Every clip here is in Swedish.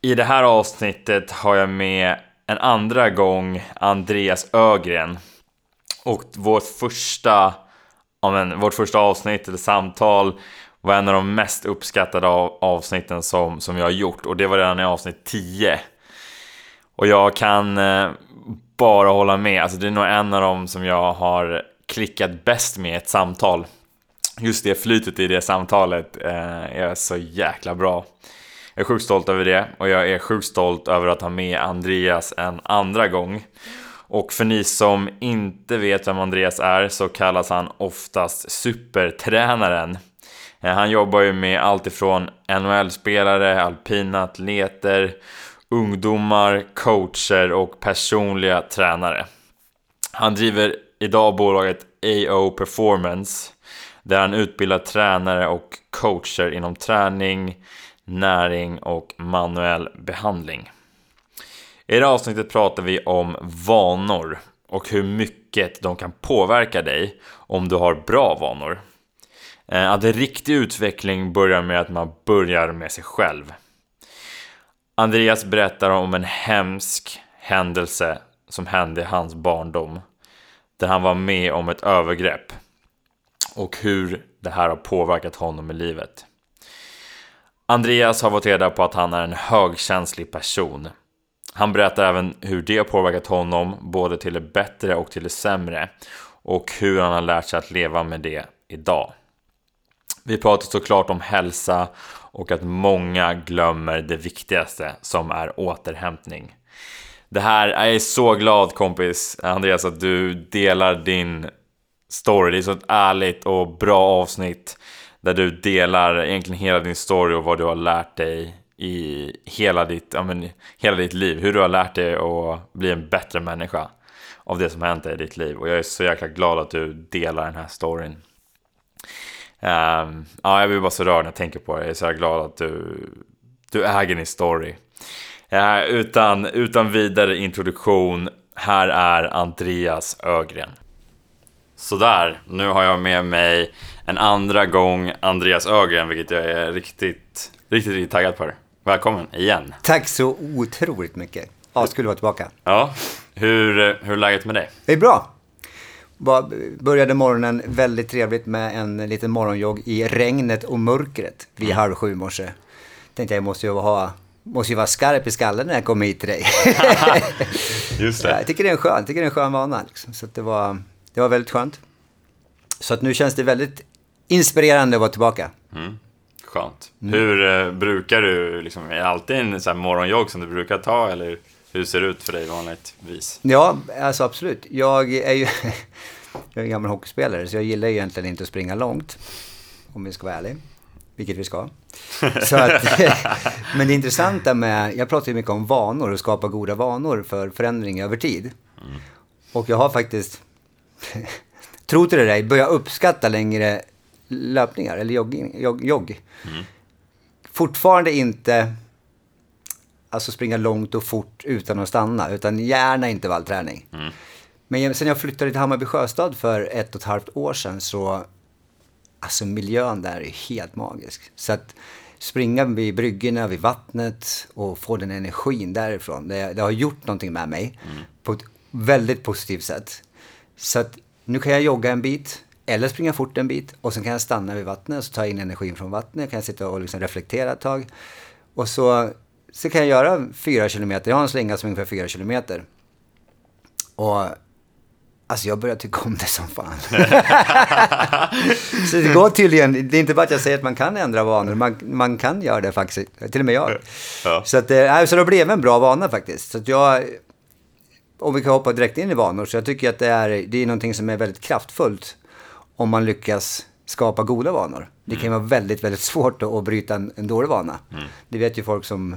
i det här avsnittet har jag med en andra gång Andreas Ögren. Och vårt första, ja men, vårt första avsnitt eller samtal var en av de mest uppskattade avsnitten som, som jag har gjort. Och det var redan i avsnitt 10. Och jag kan eh, bara hålla med. Alltså det är nog en av dem som jag har klickat bäst med ett samtal. Just det flytet i det samtalet eh, är så jäkla bra. Jag är sjukt stolt över det och jag är sjukt stolt över att ha med Andreas en andra gång. Och för ni som inte vet vem Andreas är så kallas han oftast supertränaren. Eh, han jobbar ju med allt ifrån NHL-spelare, alpina atleter, ungdomar, coacher och personliga tränare. Han driver idag bolaget AO Performance där han utbildar tränare och coacher inom träning, näring och manuell behandling. I det här avsnittet pratar vi om vanor och hur mycket de kan påverka dig om du har bra vanor. Eh, att riktig utveckling börjar med att man börjar med sig själv. Andreas berättar om en hemsk händelse som hände i hans barndom. Där han var med om ett övergrepp. Och hur det här har påverkat honom i livet. Andreas har fått reda på att han är en högkänslig person. Han berättar även hur det har påverkat honom, både till det bättre och till det sämre. Och hur han har lärt sig att leva med det idag. Vi pratar såklart om hälsa och att många glömmer det viktigaste som är återhämtning. Det här, jag är så glad kompis Andreas att du delar din story. Det är så ett ärligt och bra avsnitt där du delar egentligen hela din story och vad du har lärt dig i hela ditt, ja, men, hela ditt liv. Hur du har lärt dig att bli en bättre människa av det som har hänt i ditt liv. Och jag är så jäkla glad att du delar den här storyn. Um, ja, jag blir bara så rörd när jag tänker på det. Jag är så glad att du, du äger din story. Uh, utan, utan vidare introduktion, här är Andreas Ögren. Sådär, nu har jag med mig en andra gång Andreas Ögren, vilket jag är riktigt, riktigt, riktigt taggad på. Välkommen igen. Tack så otroligt mycket. Ja, skulle vara tillbaka. Ja, hur, hur är läget med dig? Det är bra. Började morgonen väldigt trevligt med en liten morgonjogg i regnet och mörkret vid mm. halv sju i morse. Tänkte jag måste ju ha måste ju vara skarp i skallen när jag kommer hit till dig. Just det. jag tycker det är en skön, tycker det är en skön vana. Liksom. Så det, var, det var väldigt skönt. Så att nu känns det väldigt inspirerande att vara tillbaka. Mm. Skönt. Mm. Hur eh, brukar du, liksom, är det alltid en sån här morgonjogg som du brukar ta eller hur ser det ut för dig vanligtvis? Ja, alltså absolut. Jag är ju jag är gammal hockeyspelare så jag gillar egentligen inte att springa långt. Om vi ska vara ärliga. Vilket vi ska. Så att, men det intressanta med, jag pratar ju mycket om vanor och skapa goda vanor för förändring över tid. Mm. Och jag har faktiskt, tro till det dig, börjat uppskatta längre löpningar eller jogging. Jogg, jogg. Mm. Fortfarande inte alltså springa långt och fort utan att stanna, utan gärna intervallträning. Mm. Men sen jag flyttade till Hammarby Sjöstad för ett och ett halvt år sedan så, alltså miljön där är helt magisk. Så att springa vid bryggorna, vid vattnet och få den energin därifrån, det, det har gjort någonting med mig mm. på ett väldigt positivt sätt. Så att nu kan jag jogga en bit, eller springa fort en bit och sen kan jag stanna vid vattnet och så ta in energin från vattnet. Kan jag sitta och liksom reflektera ett tag. Och så, så kan jag göra fyra kilometer. Jag har en slinga som är ungefär fyra kilometer. Och Alltså jag börjar tycka om det som fan. så det går tydligen, det är inte bara att jag säger att man kan ändra vanor, man, man kan göra det faktiskt, till och med jag. Ja. Så, att, äh, så det blev en bra vana faktiskt. Så jag, om vi kan hoppa direkt in i vanor, så jag tycker att det är, det är någonting som är väldigt kraftfullt om man lyckas skapa goda vanor. Det kan mm. vara väldigt, väldigt svårt att, bryta en, en dålig vana. Mm. Det vet ju folk som,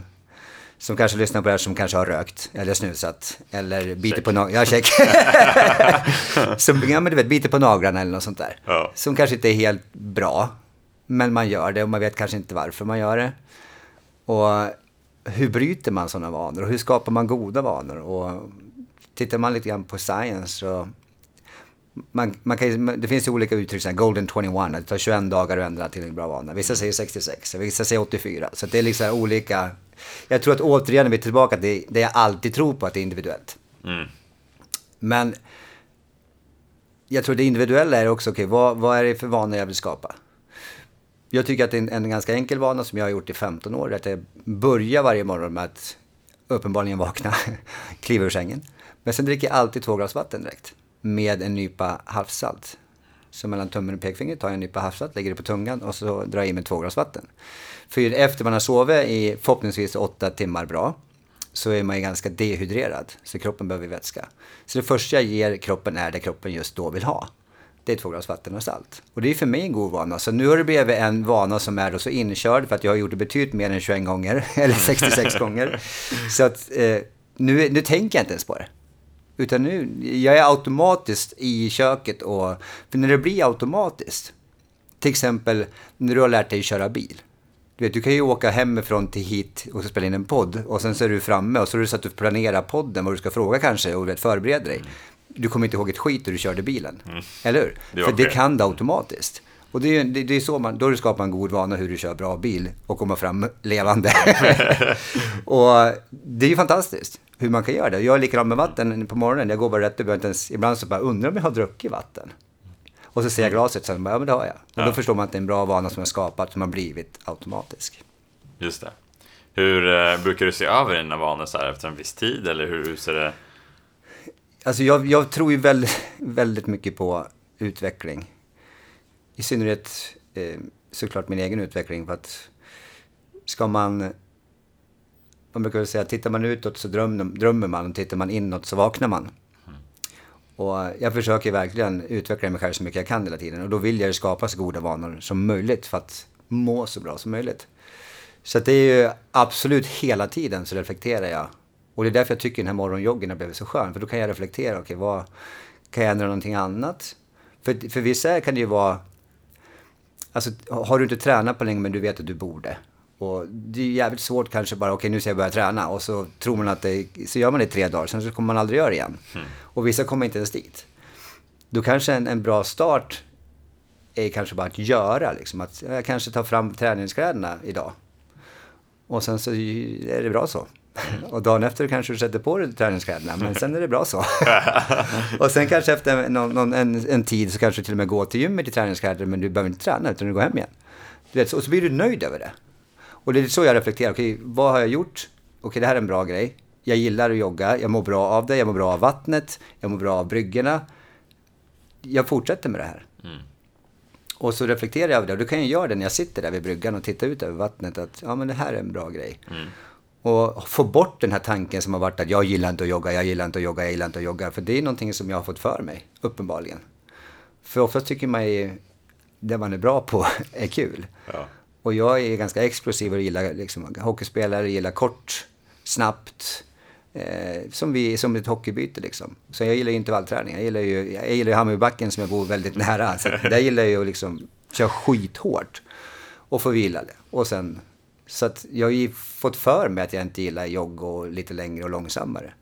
som kanske lyssnar på det här som kanske har rökt eller snusat eller biter på naglarna. Ja, check. som, ja, men du vet, biter på naglarna eller något sånt där. Ja. Som kanske inte är helt bra, men man gör det och man vet kanske inte varför man gör det. Och hur bryter man sådana vanor och hur skapar man goda vanor? Och tittar man lite grann på science så man, man kan, det finns ju olika uttryck, så här, golden 21, att det tar 21 dagar att ändra till en bra vana. Vissa säger 66, vissa säger 84. Så det är liksom olika. Jag tror att återigen är vi tillbaka till det, det jag alltid tror på, att det är individuellt. Mm. Men jag tror det individuella är också, okej, okay, vad, vad är det för vanor jag vill skapa? Jag tycker att det är en, en, ganska enkel vana som jag har gjort i 15 år, att jag börjar varje morgon med att uppenbarligen vakna, kliva ur sängen. Men sen dricker jag alltid två glas vatten direkt med en nypa havssalt. Så mellan tummen och pekfingret tar jag en nypa havssalt, lägger det på tungan och så drar jag i mig två glas vatten. För efter man har sovit i förhoppningsvis åtta timmar bra så är man ju ganska dehydrerad. Så kroppen behöver vätska. Så det första jag ger kroppen är det kroppen just då vill ha. Det är två glas vatten och salt. Och det är för mig en god vana. Så nu har det blivit en vana som är då så inkörd för att jag har gjort det betydligt mer än 21 gånger. Eller 66 gånger. Så att eh, nu, nu tänker jag inte ens på det. Utan nu, jag är automatiskt i köket och... För när det blir automatiskt, till exempel när du har lärt dig köra bil. Du, vet, du kan ju åka hemifrån till hit och spela in en podd och sen så är du framme och så är du så att du planerar podden, vad du ska fråga kanske och vet, förbereder dig. Du kommer inte ihåg ett skit hur du körde bilen. Mm. Eller hur? Det För det kan du automatiskt. Och det är, det, det är så man, då skapar man god vana hur du kör bra bil och kommer fram levande. och det är ju fantastiskt hur man kan göra det. Jag är likadant med vatten på morgonen. Jag går bara rätt upp. Ens, ibland så bara undrar om jag har druckit vatten. Och så ser jag glaset sen bara, ja men det har jag. Och ja. då förstår man att det är en bra vana som har skapat, som har blivit automatisk. Just det. Hur eh, brukar du se över dina vanor så här efter en viss tid eller hur ser det? Alltså jag, jag tror ju väldigt, väldigt mycket på utveckling. I synnerhet eh, såklart min egen utveckling för att ska man man brukar säga att tittar man utåt så drömmer, drömmer man och tittar man inåt så vaknar man. Mm. Och jag försöker verkligen utveckla mig själv så mycket jag kan hela tiden. Och då vill jag skapa så goda vanor som möjligt för att må så bra som möjligt. Så det är ju absolut hela tiden så reflekterar jag. Och det är därför jag tycker den här morgonjoggen har blivit så skön. För då kan jag reflektera, okej, okay, vad, kan jag ändra någonting annat? För, för vissa kan det ju vara, alltså har du inte tränat på länge men du vet att du borde. Och det är jävligt svårt kanske bara, okej okay, nu ska jag börja träna och så tror man att det, så gör man det i tre dagar, sen så kommer man aldrig göra det igen. Mm. Och vissa kommer inte ens dit. Då kanske en, en bra start är kanske bara att göra, liksom. Att jag kanske tar fram träningskläderna idag. Och sen så är det bra så. Mm. Och dagen efter kanske du sätter på dig träningskläderna, men sen är det bra så. och sen kanske efter någon, någon, en, en tid så kanske du till och med går till gymmet i träningskläder, men du behöver inte träna utan du går hem igen. Du vet, och så blir du nöjd över det. Och det är så jag reflekterar. Okej, vad har jag gjort? Okej, det här är en bra grej. Jag gillar att jogga. Jag mår bra av det. Jag mår bra av vattnet. Jag mår bra av bryggorna. Jag fortsätter med det här. Mm. Och så reflekterar jag över det. Och då kan jag göra det när jag sitter där vid bryggan och tittar ut över vattnet. Att ja, men det här är en bra grej. Mm. Och få bort den här tanken som har varit att jag gillar inte att jogga, jag gillar inte att jogga, jag gillar inte att jogga. För det är någonting som jag har fått för mig, uppenbarligen. För oftast tycker man ju det man är bra på är kul. Ja. Och jag är ganska explosiv och gillar liksom, hockeyspelare, gillar kort, snabbt. Eh, som, vi, som ett hockeybyte liksom. Så jag gillar ju intervallträning. Jag gillar ju, jag gillar ju Hammarbybacken som jag bor väldigt nära. Så där gillar jag ju att liksom köra skithårt. Och få vila det. Och sen, så att jag har ju fått för mig att jag inte gillar jogg och lite längre och långsammare.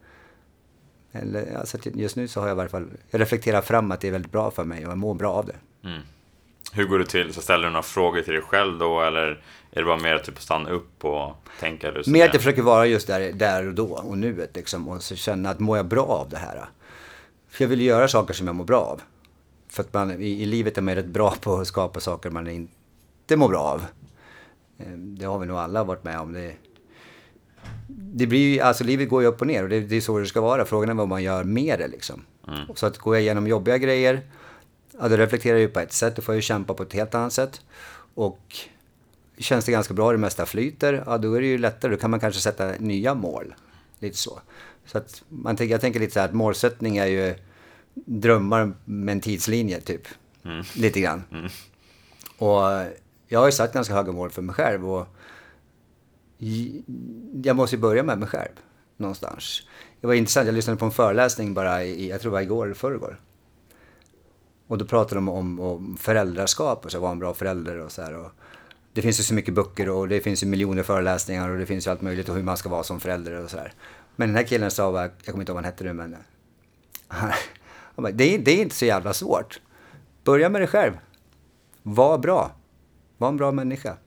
Eller, alltså just nu så har jag i alla fall, jag reflekterar fram att det är väldigt bra för mig och jag mår bra av det. Mm. Hur går det till? Så ställer du några frågor till dig själv då eller är det bara mer att typ stanna upp och tänka? Mer att jag försöker vara just där, där och då och nuet liksom och så känna att mår jag bra av det här? För jag vill göra saker som jag mår bra av. För att man, i, i livet är man rätt bra på att skapa saker man inte mår bra av. Ehm, det har vi nog alla varit med om. Det, det blir ju, alltså livet går ju upp och ner och det, det är så det ska vara. Frågan är vad man gör med det liksom. Mm. Så att går jag igenom jobbiga grejer ja, då reflekterar ju på ett sätt, då får jag ju kämpa på ett helt annat sätt. Och känns det ganska bra, det mesta flyter, ja då är det ju lättare, då kan man kanske sätta nya mål. Lite så. Så att man jag tänker lite så här att målsättning är ju drömmar med en tidslinje typ. Mm. Lite grann. Mm. Och jag har ju satt ganska höga mål för mig själv och jag måste ju börja med mig själv någonstans. Det var intressant, jag lyssnade på en föreläsning bara i, jag tror det var igår eller förrgår. Och då pratade de om, om föräldraskap och så vara en bra förälder och så här. Och det finns ju så mycket böcker och det finns ju miljoner föreläsningar och det finns ju allt möjligt och hur man ska vara som förälder och så här. Men den här killen sa, jag kommer inte ihåg vad han hette nu men. bara, det, är, det är inte så jävla svårt. Börja med dig själv. Var bra. Var en bra människa.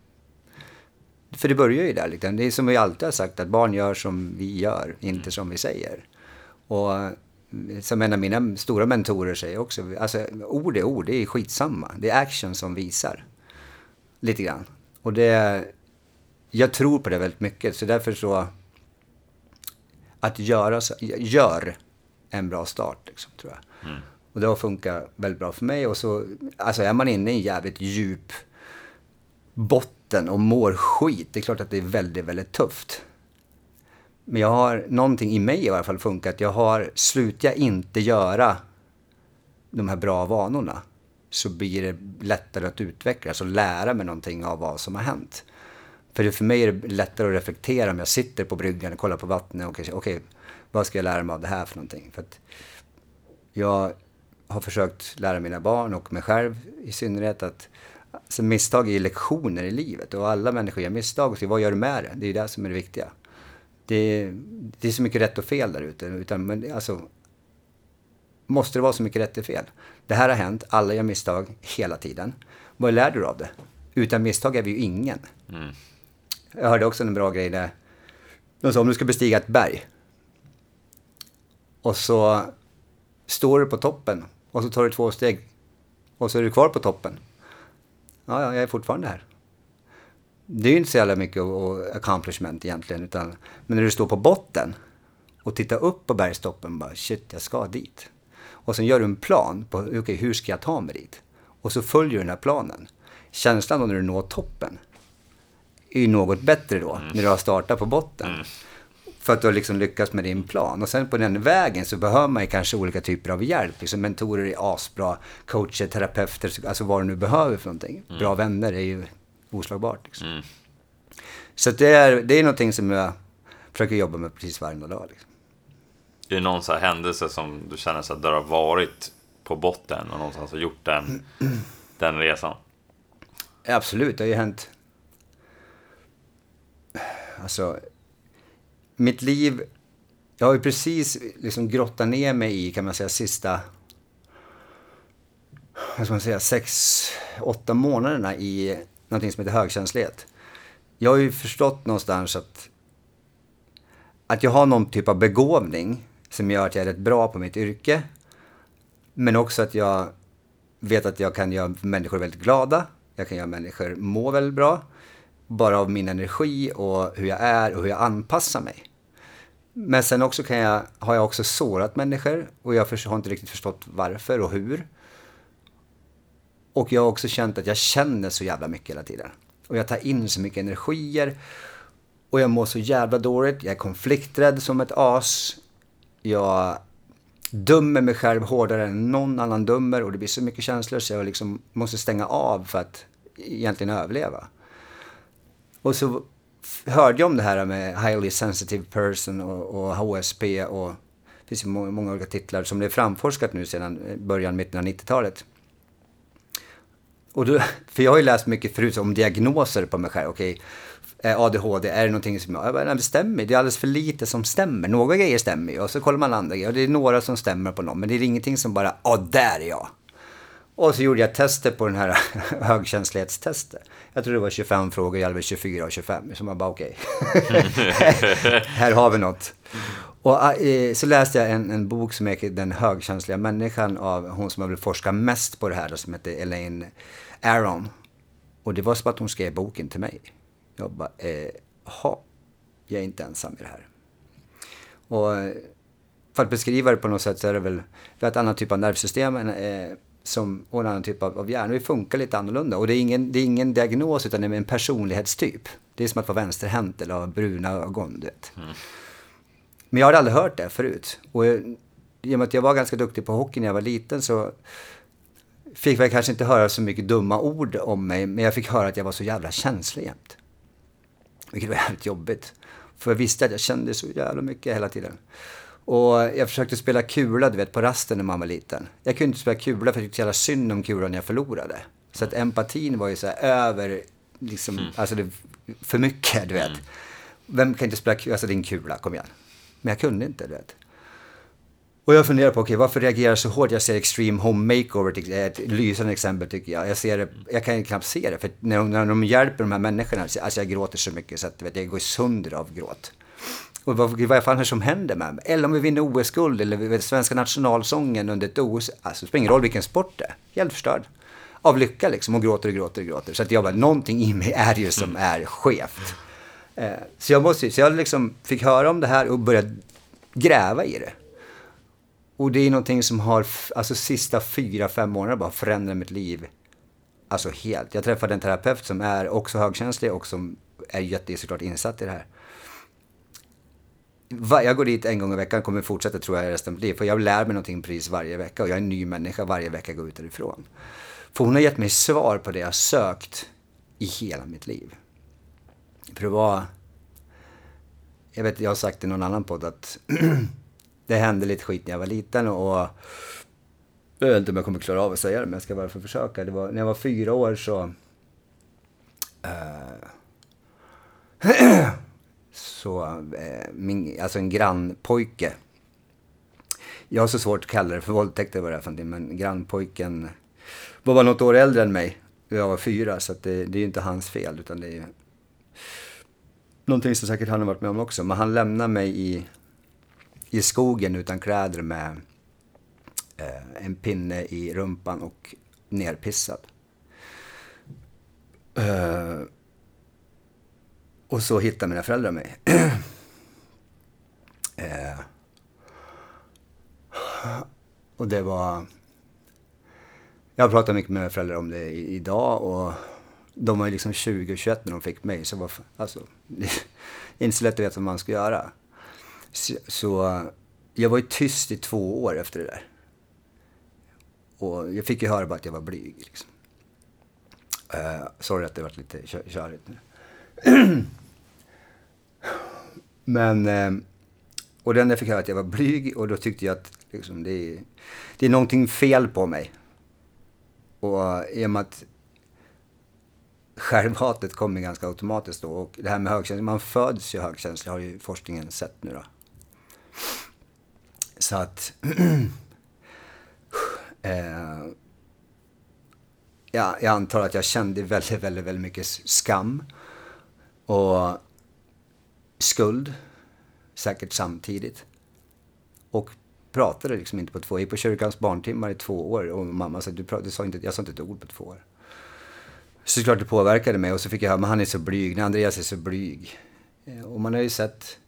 För det börjar ju där. Liksom. Det är som vi alltid har sagt, att barn gör som vi gör, inte som vi säger. Och som en av mina stora mentorer säger också, alltså ord är ord, det är skitsamma. Det är action som visar. Lite grann. Och det, jag tror på det väldigt mycket, så därför så, att göra, gör en bra start, liksom, tror jag. Mm. Och det har funkat väldigt bra för mig. Och så, alltså är man inne i en jävligt djup botten och mår skit, det är klart att det är väldigt, väldigt tufft. Men jag har, någonting i mig i alla fall funkat. Jag har, slutar jag inte göra de här bra vanorna så blir det lättare att utvecklas och lära mig någonting av vad som har hänt. För för mig är det lättare att reflektera om jag sitter på bryggan och kollar på vattnet och okej, okay, vad ska jag lära mig av det här för någonting? För att jag har försökt lära mina barn och mig själv i synnerhet att alltså, misstag är lektioner i livet och alla människor gör misstag. Så vad gör du med det? Det är det som är det viktiga. Det, det är så mycket rätt och fel där ute. Utan, men alltså, måste det vara så mycket rätt och fel? Det här har hänt, alla gör misstag hela tiden. Vad lär du av det? Utan misstag är vi ju ingen. Mm. Jag hörde också en bra grej där. De sa om du ska bestiga ett berg. Och så står du på toppen och så tar du två steg. Och så är du kvar på toppen. Ja, ja jag är fortfarande här. Det är ju inte så jävla mycket accomplishment egentligen. Utan, men när du står på botten och tittar upp på bergstoppen bara shit, jag ska dit. Och sen gör du en plan på okay, hur ska jag ta mig dit? Och så följer du den här planen. Känslan då när du når toppen är ju något bättre då, mm. när du har startat på botten. Mm. För att du har liksom lyckats med din plan. Och sen på den vägen så behöver man ju kanske olika typer av hjälp. Liksom mentorer är asbra, coacher, terapeuter, alltså vad du nu behöver för någonting. Mm. Bra vänner är ju oslagbart. Liksom. Mm. Så det är, det är någonting som jag försöker jobba med precis varje dag. Liksom. Är det någon så händelse som du känner så att du har varit på botten och någonstans har gjort den, den resan? Absolut, det har ju hänt. Alltså, mitt liv, jag har ju precis liksom grottat ner mig i, kan man säga, sista, vad ska man säga, sex, åtta månaderna i någonting som heter högkänslighet. Jag har ju förstått någonstans att, att jag har någon typ av begåvning som gör att jag är rätt bra på mitt yrke. Men också att jag vet att jag kan göra människor väldigt glada. Jag kan göra människor må väldigt bra. Bara av min energi och hur jag är och hur jag anpassar mig. Men sen också kan jag, har jag också sårat människor och jag har inte riktigt förstått varför och hur. Och jag har också känt att jag känner så jävla mycket hela tiden. Och jag tar in så mycket energier. Och jag mår så jävla dåligt. Jag är konflikträdd som ett as. Jag dömer mig själv hårdare än någon annan dömer. Och det blir så mycket känslor så jag liksom måste stänga av för att egentligen överleva. Och så hörde jag om det här med highly sensitive person och, och HSP och det finns ju många, många olika titlar som det är framforskat nu sedan början, mitten av 90-talet. Och då, för jag har ju läst mycket förut om diagnoser på mig själv. Okej, eh, ADHD, är det någonting som... Jag bara, nej, det stämmer, det är alldeles för lite som stämmer. Några grejer stämmer ju och så kollar man andra grejer. Och det är några som stämmer på någon, men det är ingenting som bara, ja, där är jag. Och så gjorde jag tester på den här högkänslighetstestet. Jag tror det var 25 frågor, jag hade 24 och 25. Så man bara okej, okay. här har vi något. Och ah, så läste jag en, en bok som heter Den högkänsliga människan av hon som har forskat mest på det här, som heter Elaine Aron. Och det var som att hon skrev boken till mig. Jag bara, eh, jag är inte ensam i det här. Och eh, för att beskriva det på något sätt så är det väl, vi har ett annat typ av nervsystem eh, som, och en annan typ av, av hjärna. Vi funkar lite annorlunda. Och det är, ingen, det är ingen diagnos utan det är en personlighetstyp. Det är som att vara vänsterhänt eller ha bruna ögon, du vet. Mm. Men jag hade aldrig hört det förut. Och i och med att jag var ganska duktig på hockey när jag var liten så fick jag kanske inte höra så mycket dumma ord om mig, men jag fick höra att jag var så jävla känslig jämt. Vilket var jävligt jobbigt. För jag visste att jag kände så jävla mycket hela tiden. Och jag försökte spela kula, du vet, på rasten när man var liten. Jag kunde inte spela kula för jag tyckte så jävla synd om kulan när jag förlorade. Så att empatin var ju så här över, liksom, mm. alltså det, för mycket, du vet. Mm. Vem kan inte spela kula, alltså din kula, kom igen. Men jag kunde inte, du vet. Och jag funderar på, okej, okay, varför reagerar jag så hårt? Jag ser Extreme Home Makeover, ett lysande exempel tycker jag. Jag, ser det, jag kan knappt se det, för när de, när de hjälper de här människorna, alltså jag gråter så mycket så att vet, jag går sönder av gråt. Och vad, vad fan är det som händer med mig? Eller om vi vinner OS-guld eller vet, svenska nationalsången under ett OS. Alltså det spelar ingen roll vilken sport det är. Helt förstörd. Av lycka liksom och gråter och gråter och gråter. Så att jag bara, någonting i mig är ju som är skevt. Eh, så jag måste så jag liksom fick höra om det här och började gräva i det. Och det är någonting som har, alltså sista fyra, fem månaderna bara förändrat mitt liv. Alltså helt. Jag träffade en terapeut som är också högkänslig och som är jätte, såklart insatt i det här. Jag går dit en gång i veckan, kommer fortsätta tror jag resten av mitt liv. För jag lär mig någonting precis varje vecka och jag är en ny människa varje vecka jag går ut därifrån. För hon har gett mig svar på det jag sökt i hela mitt liv. För det var... Jag vet, jag har sagt i någon annan podd att det hände lite skit när jag var liten och jag vet inte om jag kommer klara av att säga det, men jag ska bara få försöka. Det var, när jag var fyra år så... Uh, så, uh, min, alltså en grannpojke. Jag har så svårt att kalla det för våldtäkt eller vad det är för någonting, men grannpojken var bara något år äldre än mig. Jag var fyra, så det, det är ju inte hans fel, utan det är någonting som säkert han har varit med om också. Men han lämnar mig i i skogen utan kläder med eh, en pinne i rumpan och nerpissad. Eh, och så hittar mina föräldrar mig. eh, och det var... Jag har pratat mycket med mina föräldrar om det idag och de var ju liksom 20 och 21 när de fick mig. Så var, alltså, inte så lätt att veta vad man ska göra. Så, så jag var ju tyst i två år efter det där. Och jag fick ju höra bara att jag var blyg. Liksom. Uh, sorry att det varit lite kö körigt nu. Men, uh, och den jag fick höra att jag var blyg och då tyckte jag att liksom, det, är, det är någonting fel på mig. Och i och med att självhatet kommer ganska automatiskt då. Och det här med högkänslig, man föds ju högkänslig har ju forskningen sett nu då. Så att... eh, ja, jag antar att jag kände väldigt, väldigt, väldigt mycket skam. Och skuld. Säkert samtidigt. Och pratade liksom inte på två år. Jag gick på kyrkans barntimmar i två år och mamma sa, du, du sa inte, jag sa inte ett ord på två år. Så klart det påverkade mig och så fick jag höra, men han är så blyg, när Andreas är så blyg. Eh, och man har ju sett,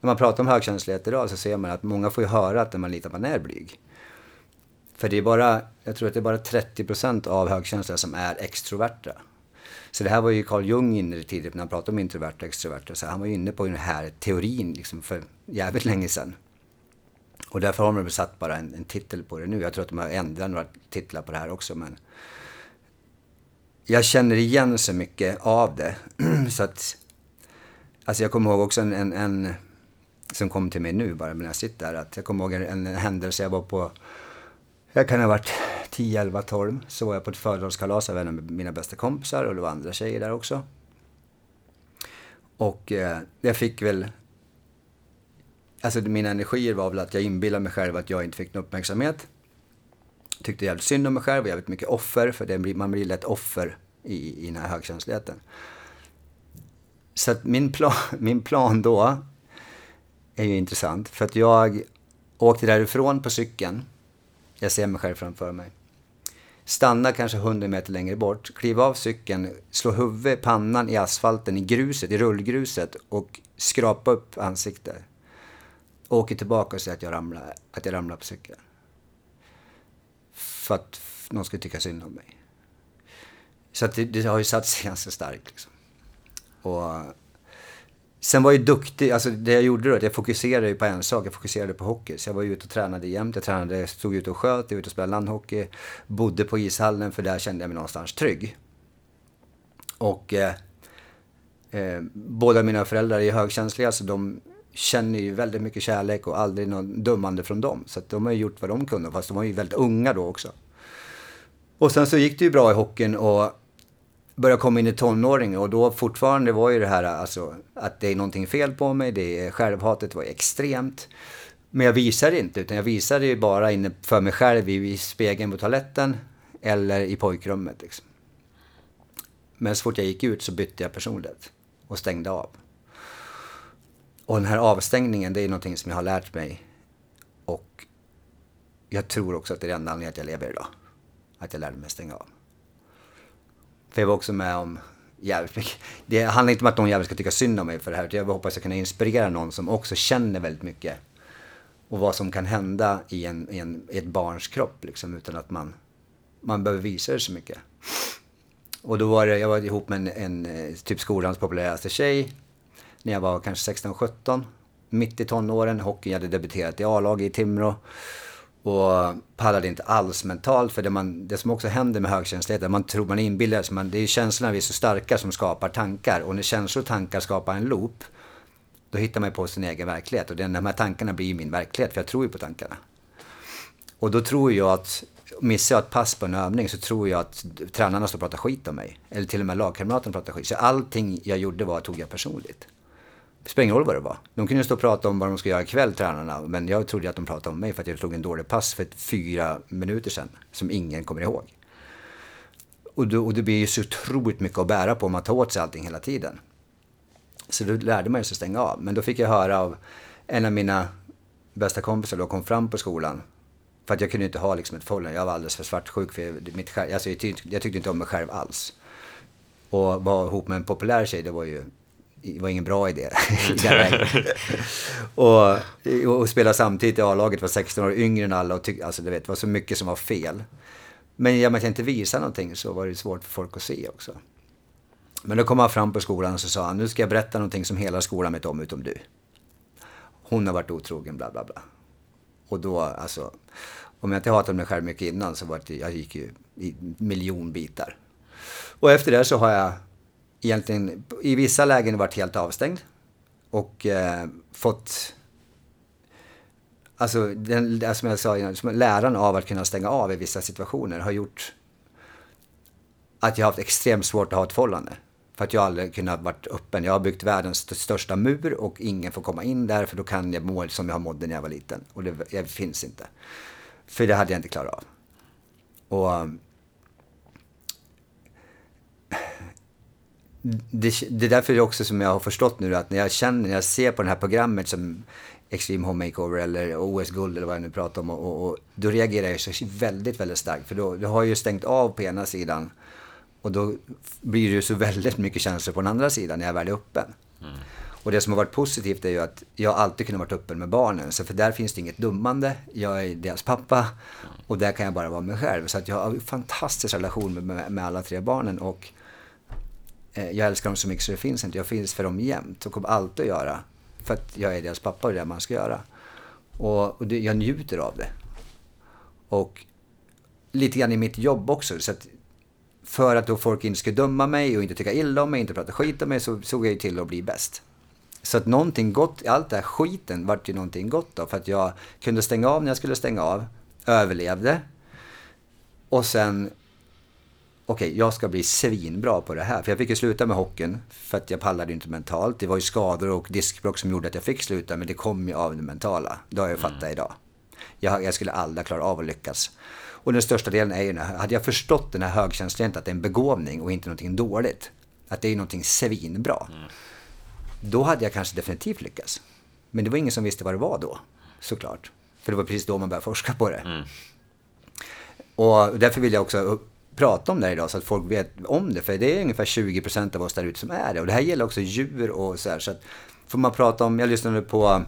när man pratar om högkänslighet idag så ser man att många får ju höra att man litar på man är blyg. För det är bara, jag tror att det är bara 30% av högkänsliga som är extroverta. Så det här var ju Carl Jung inne i tidigt när han pratade om introverta och extroverta. Så han var ju inne på den här teorin liksom för jävligt länge sedan. Och därför har man satt bara en, en, titel på det nu. Jag tror att de har ändrat några titlar på det här också. Men jag känner igen så mycket av det. så att, alltså jag kommer ihåg också en, en, en, som kom till mig nu bara när jag sitter här. Att jag kommer ihåg en, en händelse, jag var på, jag kan ha varit 10, 11, 12. Så var jag på ett födelsedagskalas av en av mina bästa kompisar och det var andra tjejer där också. Och eh, jag fick väl, alltså mina energier var väl att jag inbillade mig själv att jag inte fick någon uppmärksamhet tyckte jävligt synd om mig själv och jävligt mycket offer, för det man blir lätt offer i, i den här högkänsligheten. Så att min, plan, min plan då är ju intressant, för att jag åkte därifrån på cykeln. Jag ser mig själv framför mig. Stanna kanske 100 meter längre bort, kliva av cykeln, slå huvudet, pannan i asfalten, i gruset, i rullgruset och skrapa upp ansiktet. Åker tillbaka och säger att jag ramlar, att jag ramlar på cykeln för att någon skulle tycka synd om mig. Så det, det, har ju satt sig ganska starkt. Liksom. Och sen var jag duktig, alltså det jag gjorde då, jag fokuserade ju på en sak, jag fokuserade på hockey. Så jag var ute och tränade jämt, jag tränade, stod ute och sköt, jag var ute och spelade landhockey, bodde på ishallen för där kände jag mig någonstans trygg. Och eh, Eh, båda mina föräldrar är högkänsliga så de känner ju väldigt mycket kärlek och aldrig något dömande från dem. Så att de har gjort vad de kunde, fast de var ju väldigt unga då också. Och sen så gick det ju bra i hockeyn och började komma in i tonåring och då fortfarande var ju det här alltså att det är någonting fel på mig, det är självhatet var extremt. Men jag visade inte, utan jag visade ju bara inne för mig själv i, i spegeln på toaletten eller i pojkrummet. Liksom. Men så fort jag gick ut så bytte jag personlighet och stängde av. Och den här avstängningen, det är någonting som jag har lärt mig. Och jag tror också att det är den enda anledningen att jag lever idag. Att jag lärde mig stänga av. För jag var också med om jävligt. Det handlar inte om att någon jävel ska tycka synd om mig för det här. Jag hoppas jag kunna inspirera någon som också känner väldigt mycket. Och vad som kan hända i, en, i, en, i ett barns kropp liksom, utan att man, man behöver visa det så mycket. Och då var det, jag var ihop med en, en eh, typ skolans populäraste tjej. När jag var kanske 16-17. Mitt i tonåren. Hockeyn, jag hade debuterat i A-lag i Timrå. Och pallade inte alls mentalt. För det, man, det som också händer med högkänslighet, man tror man inbillar sig, man, det är känslorna vi är så starka som skapar tankar. Och när känslor och tankar skapar en loop, då hittar man på sin egen verklighet. Och de här tankarna blir min verklighet, för jag tror ju på tankarna. Och då tror jag att, missar jag ett pass på en övning så tror jag att tränarna står och pratar skit om mig. Eller till och med lagkamraterna pratar skit. Så allting jag gjorde var, tog jag personligt. Det spelar ingen roll vad det var. De kunde stå och prata om vad de ska göra ikväll, tränarna. Men jag trodde att de pratade om mig för att jag slog en dålig pass för fyra minuter sedan. Som ingen kommer ihåg. Och, då, och det blir ju så otroligt mycket att bära på om man tar åt sig allting hela tiden. Så då lärde man sig att stänga av. Men då fick jag höra av en av mina bästa kompisar då kom fram på skolan. För att jag kunde inte ha liksom ett förhållande. Jag var alldeles för svartsjuk. För mitt alltså jag, tyckte, jag tyckte inte om mig själv alls. Och vara ihop med en populär tjej, det var ju det var ingen bra idé. och, och spela samtidigt i A-laget, var 16 år yngre än alla och tyck, alltså, du vet, det var så mycket som var fel. Men med att jag inte visade någonting så var det svårt för folk att se också. Men då kom han fram på skolan och så sa han, nu ska jag berätta någonting som hela skolan vet om utom du. Hon har varit otrogen, bla bla bla. Och då, alltså, om jag inte hatade mig själv mycket innan så var det, jag gick ju i miljonbitar. Och efter det så har jag egentligen i vissa lägen varit helt avstängd. Och eh, fått... Alltså, den, som jag sa innan, läran av att kunna stänga av i vissa situationer har gjort att jag har haft extremt svårt att ha ett förhållande. För att jag aldrig kunnat varit öppen. Jag har byggt världens största mur och ingen får komma in där för då kan jag må som jag mådde när jag var liten. Och det, det finns inte. För det hade jag inte klarat av. Och det, det är därför också som jag har förstått nu att när jag känner, när jag ser på det här programmet som Extreme Home Makeover eller OS-guld eller vad jag nu pratar om. Och, och, och, då reagerar jag så väldigt, väldigt starkt. För då, då har jag ju stängt av på ena sidan. Och då blir det ju så väldigt mycket känslor på den andra sidan när jag väl är öppen. Mm. Och det som har varit positivt är ju att jag alltid kunnat vara öppen med barnen. Så för där finns det inget dummande. Jag är deras pappa. Och där kan jag bara vara mig själv. Så att jag har en fantastisk relation med, med, med alla tre barnen. Och Eh, jag älskar dem så mycket så det finns inte. Jag finns för dem jämt och kommer alltid att göra. För att jag är deras pappa och det är det man ska göra. Och, och det, jag njuter av det. Och lite grann i mitt jobb också. Så att för att då folk inte ska döma mig och inte tycka illa om mig, inte prata skit om mig, så såg jag ju till att bli bäst. Så att någonting gott, allt det här skiten vart ju någonting gott då. För att jag kunde stänga av när jag skulle stänga av, överlevde. Och sen okej, okay, jag ska bli svinbra på det här. För jag fick ju sluta med hockeyn för att jag pallade inte mentalt. Det var ju skador och diskbråck som gjorde att jag fick sluta, men det kom ju av det mentala. Det har jag mm. fattat idag. Jag, jag skulle aldrig klara av att lyckas. Och den största delen är ju, hade jag förstått den här högkänsligheten att det är en begåvning och inte någonting dåligt, att det är någonting svinbra, mm. då hade jag kanske definitivt lyckats. Men det var ingen som visste vad det var då, såklart. För det var precis då man började forska på det. Mm. Och därför vill jag också prata om det här idag så att folk vet om det. För det är ungefär 20% av oss där ute som är det. Och det här gäller också djur och så här. Så att får man prata om, jag lyssnade på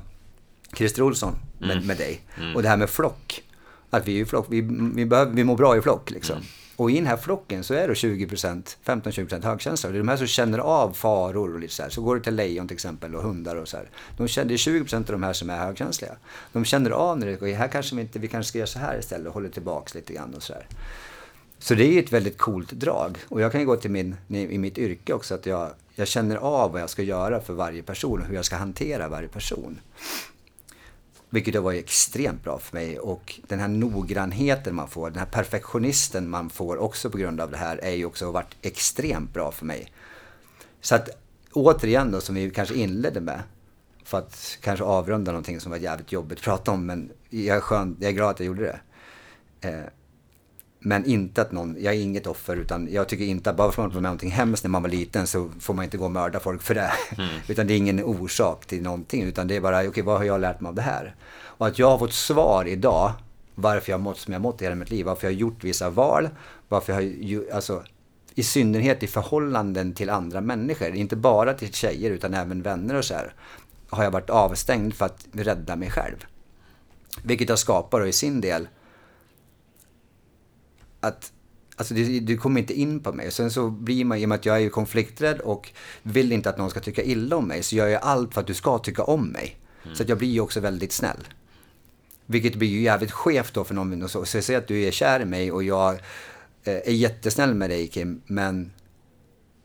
Christer Olsson med, mm. med dig. Mm. Och det här med flock. Att vi, är flock, vi, vi, behöver, vi mår bra i flock liksom. Mm. Och i den här flocken så är det 20%, 15-20% högkänsliga. Det är de här som känner av faror och lite så här. Så går det till lejon till exempel och hundar och så här. De känner, det är 20% av de här som är högkänsliga. De känner av när det går, här kanske vi inte, vi kanske ska göra så här istället och håller tillbaks lite grann och så här. Så det är ju ett väldigt coolt drag. Och jag kan ju gå till min, i mitt yrke också, att jag, jag känner av vad jag ska göra för varje person och hur jag ska hantera varje person. Vilket har varit extremt bra för mig. Och den här noggrannheten man får, den här perfektionisten man får också på grund av det här, är ju också varit extremt bra för mig. Så att återigen då, som vi kanske inledde med, för att kanske avrunda någonting som var jävligt jobbigt att prata om, men jag är, skön, jag är glad att jag gjorde det. Eh, men inte att någon, jag är inget offer utan jag tycker inte att bara för att man var med någonting hemskt när man var liten så får man inte gå och mörda folk för det. Mm. utan det är ingen orsak till någonting utan det är bara, okej okay, vad har jag lärt mig av det här? Och att jag har fått svar idag varför jag har mått som jag har mått i hela mitt liv, varför jag har gjort vissa val, varför jag har, alltså i synnerhet i förhållanden till andra människor, inte bara till tjejer utan även vänner och så här, har jag varit avstängd för att rädda mig själv. Vilket har skapat då i sin del att Alltså du, du, kommer inte in på mig. Sen så blir man, i och med att jag är konflikträdd och vill inte att någon ska tycka illa om mig, så gör jag allt för att du ska tycka om mig. Mm. Så att jag blir ju också väldigt snäll. Vilket blir ju jävligt skevt då för någon. Så, så säger att du är kär i mig och jag eh, är jättesnäll med dig Kim, men,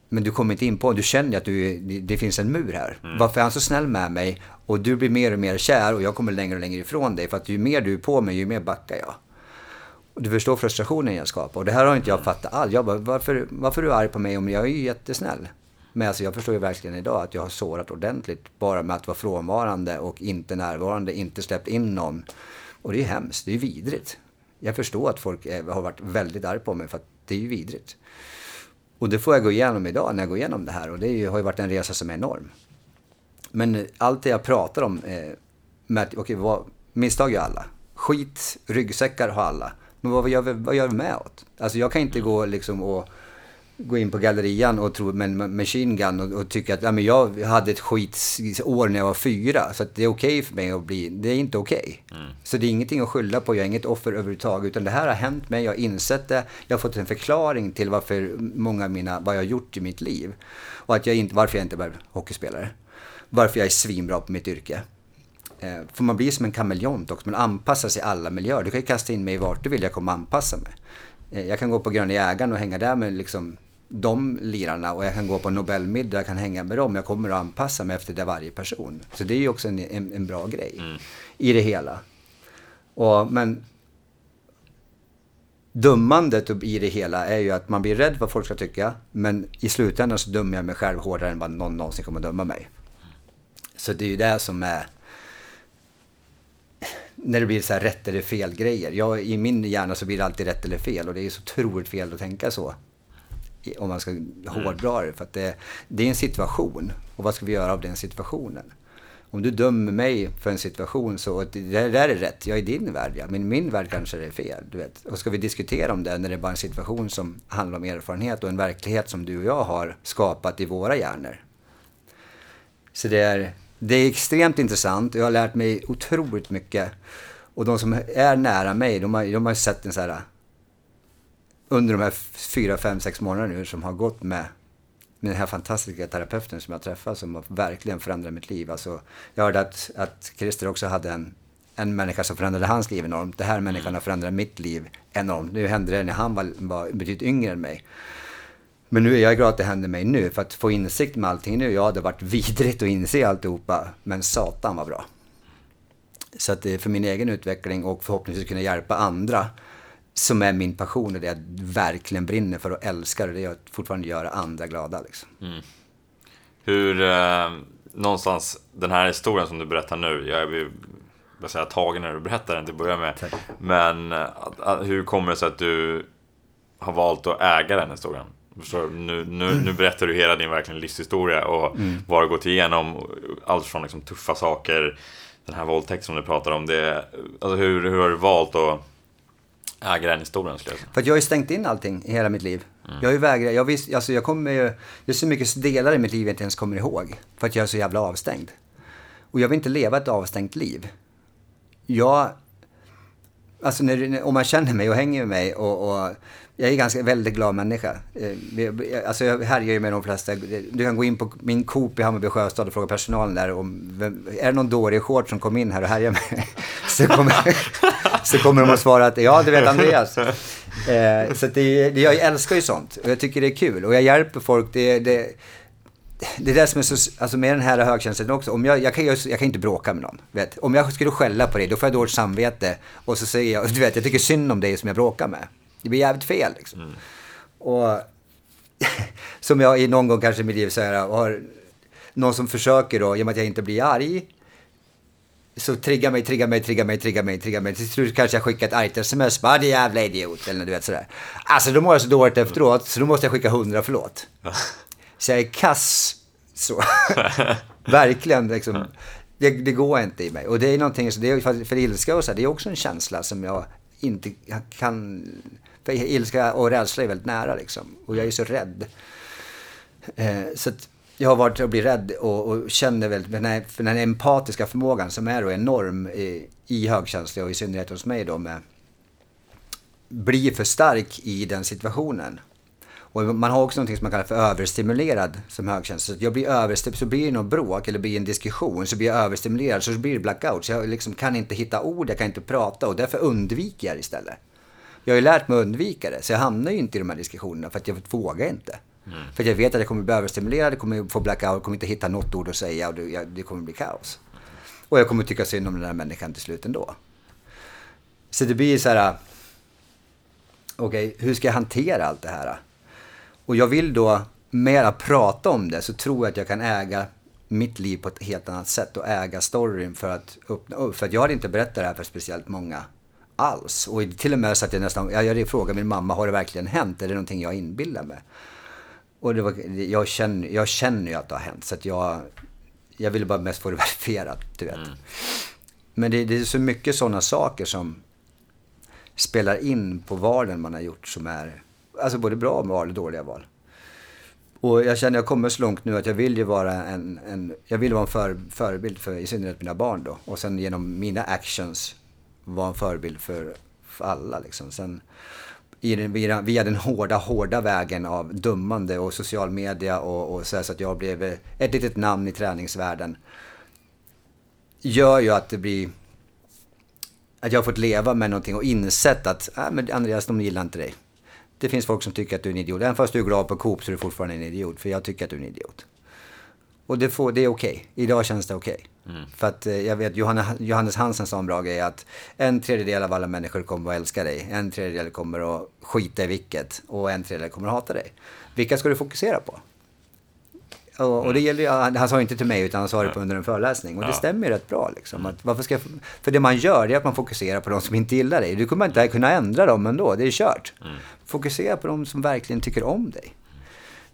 men du kommer inte in på, du känner att du, det finns en mur här. Mm. Varför är han så snäll med mig? Och du blir mer och mer kär och jag kommer längre och längre ifrån dig. För att ju mer du är på mig, ju mer backar jag. Du förstår frustrationen jag skapar. Och det här har inte jag fattat alls. Jag bara, varför, varför är du arg på mig om jag är ju jättesnäll? Men alltså jag förstår ju verkligen idag att jag har sårat ordentligt bara med att vara frånvarande och inte närvarande, inte släppt in någon. Och det är ju hemskt, det är ju vidrigt. Jag förstår att folk är, har varit väldigt arga på mig för att det är ju vidrigt. Och det får jag gå igenom idag när jag går igenom det här och det ju, har ju varit en resa som är enorm. Men allt det jag pratar om, eh, med att, okay, vad, misstag gör alla. Skit, ryggsäckar har alla. Men vad gör vi, vad gör vi med åt? Alltså jag kan inte gå liksom och gå in på gallerian och tro med machine gun och, och tycka att ja, men jag hade ett skitår när jag var fyra. Så det är okej okay för mig att bli, det är inte okej. Okay. Mm. Så det är ingenting att skylla på, jag är inget offer överhuvudtaget. Utan det här har hänt mig, jag har insett det. Jag har fått en förklaring till varför många av mina, vad jag har gjort i mitt liv. Och att jag inte, varför jag inte blev hockeyspelare. Varför jag är svinbra på mitt yrke. Eh, för man blir som en kameleont också, man anpassar sig i alla miljöer. Du kan ju kasta in mig vart du vill, jag kommer anpassa mig. Eh, jag kan gå på Gröna Jägaren och hänga där med liksom de lirarna och jag kan gå på Nobelmiddag, jag kan hänga med dem. Jag kommer att anpassa mig efter det varje person. Så det är ju också en, en, en bra grej mm. i det hela. Och, men dömandet i det hela är ju att man blir rädd vad folk ska tycka. Men i slutändan så dömer jag mig själv hårdare än vad någon någonsin kommer att döma mig. Så det är ju det som är när det blir så här rätt eller fel grejer. Jag, I min hjärna så blir det alltid rätt eller fel och det är så otroligt fel att tänka så. Om man ska hårdra det. För att det, det är en situation. Och vad ska vi göra av den situationen? Om du dömer mig för en situation så, det där är rätt, jag är din värld ja. Men i min värld kanske det är fel. Du vet. Och ska vi diskutera om det när det är bara en situation som handlar om erfarenhet och en verklighet som du och jag har skapat i våra hjärnor. Så det är, det är extremt intressant och jag har lärt mig otroligt mycket. Och de som är nära mig, de har, de har sett en så här... Under de här fyra, fem, sex månaderna nu som har gått med, med den här fantastiska terapeuten som jag träffat som har verkligen förändrat mitt liv. Alltså, jag hörde att, att Christer också hade en, en människa som förändrade hans liv enormt. Det här människan har förändrat mitt liv enormt. Nu hände det när han var, var betydligt yngre än mig. Men nu är jag glad att det händer mig nu, för att få insikt med allting nu. Ja, det har varit vidrigt att inse alltihopa, men satan var bra. Så att det är för min egen utveckling och förhoppningsvis kunna hjälpa andra som är min passion och det jag verkligen brinner för och älskar. Det är att fortfarande göra andra glada. Liksom. Mm. Hur, eh, någonstans, den här historien som du berättar nu, jag är jag säga, tagen när du berättar den till att börja med. Tack. Men eh, hur kommer det sig att du har valt att äga den historien? Förstår Nu, nu, nu berättar du hela din verkligen livshistoria och mm. vad du gått igenom. Allt från liksom tuffa saker, den här våldtäkten som du pratar om. Det, alltså hur, hur har du valt att äga den historien? Skulle jag? För att jag har ju stängt in allting i hela mitt liv. Mm. Jag har ju vägrat, jag visst, alltså jag kommer ju, det är så mycket delar i mitt liv jag inte ens kommer ihåg. För att jag är så jävla avstängd. Och jag vill inte leva ett avstängt liv. Jag, alltså när, om man känner mig och hänger med mig och, och jag är ganska väldigt glad människa. Eh, alltså jag härjar ju med de flesta. Du kan gå in på min Coop i Hammarby Sjöstad och fråga personalen där om, är det någon dålig short som kom in här och härjar med mig? Så kommer, så kommer de att svara att ja, du vet Andreas. Eh, så det, det, jag älskar ju sånt och jag tycker det är kul och jag hjälper folk. Det, det, det är det som är så, alltså med den här högkänsligheten också. Om jag, jag, kan, jag, jag kan inte bråka med någon. Vet. Om jag skulle skälla på dig, då får jag dåligt samvete. Och så säger jag, du vet, jag tycker synd om dig som jag bråkar med. Det blir jävligt fel liksom. Mm. Och som jag i någon gång kanske i mitt liv så här, har någon som försöker då, genom att jag inte blir arg, så triggar mig, triggar mig, triggar mig, triggar mig, triggar mig. Till slut kanske jag skickar ett argt sms, bara det jävla idiot, eller du vet sådär. Alltså då mår jag så dåligt efteråt, så då måste jag skicka hundra förlåt. Så jag är kass så. Verkligen liksom. Det, det, går inte i mig. Och det är någonting, så det är, för, ilska och så, det är också en känsla som jag inte kan... För ilska och rädsla är väldigt nära liksom. Och jag är så rädd. Eh, så att jag har varit och blivit rädd och, och känner väldigt... den här, för den här empatiska förmågan som är då enorm i, i högkänsliga och i synnerhet hos mig då med blir för stark i den situationen. Och man har också något som man kallar för överstimulerad som högkänslig. Så jag blir överstimulerad, så blir det något bråk eller blir en diskussion så blir jag överstimulerad så blir det blackout. Så jag liksom kan inte hitta ord, jag kan inte prata och därför undviker jag det istället. Jag har ju lärt mig att undvika det, så jag hamnar ju inte i de här diskussionerna för att jag vågar inte. Mm. För jag vet att jag kommer bli överstimulerad, jag kommer få blackout, kommer inte hitta något ord att säga och det, det kommer bli kaos. Och jag kommer tycka synd om den här människan till slut ändå. Så det blir så här, okej, okay, hur ska jag hantera allt det här? Och jag vill då mera prata om det så tror jag att jag kan äga mitt liv på ett helt annat sätt och äga storyn för att öppna upp. För att jag hade inte berättat det här för speciellt många alls. Och till och med så att jag nästan, jag, frågade min mamma, har det verkligen hänt? Är det någonting jag inbillar mig? Och det var, jag, känner, jag känner ju att det har hänt. Så att jag, jag ville bara mest få det verifierat, du vet. Mm. Men det, det, är så mycket sådana saker som spelar in på valen man har gjort som är alltså både bra val och dåliga val. Och jag känner jag kommer så långt nu att jag vill ju vara en, en jag vill vara en för, förebild för i synnerhet mina barn då. Och sen genom mina actions vara en förebild för, för alla liksom. Sen i den, via, via den hårda, hårda vägen av dummande och social media och, och så, här, så att jag blev ett litet namn i träningsvärlden. Gör ju att det blir att jag har fått leva med någonting och insett att, äh, men Andreas, de gillar inte dig det finns folk som tycker att du är en idiot. Även fast du är glad på Coop så är du fortfarande en idiot. För jag tycker att du är en idiot. Och det, får, det är okej. Okay. Idag känns det okej. Okay. Mm. För att eh, jag vet, Johannes Hansen sa en bra grej att en tredjedel av alla människor kommer att älska dig. En tredjedel kommer att skita i vilket. Och en tredjedel kommer att hata dig. Vilka ska du fokusera på? Och, och det gäller ju, han sa inte till mig utan han sa det på under en föreläsning. Och det stämmer ju rätt bra. Liksom. Att varför ska, för det man gör är att man fokuserar på de som inte gillar dig. Du kommer inte kunna ändra dem ändå, det är kört. Mm. Fokusera på de som verkligen tycker om dig.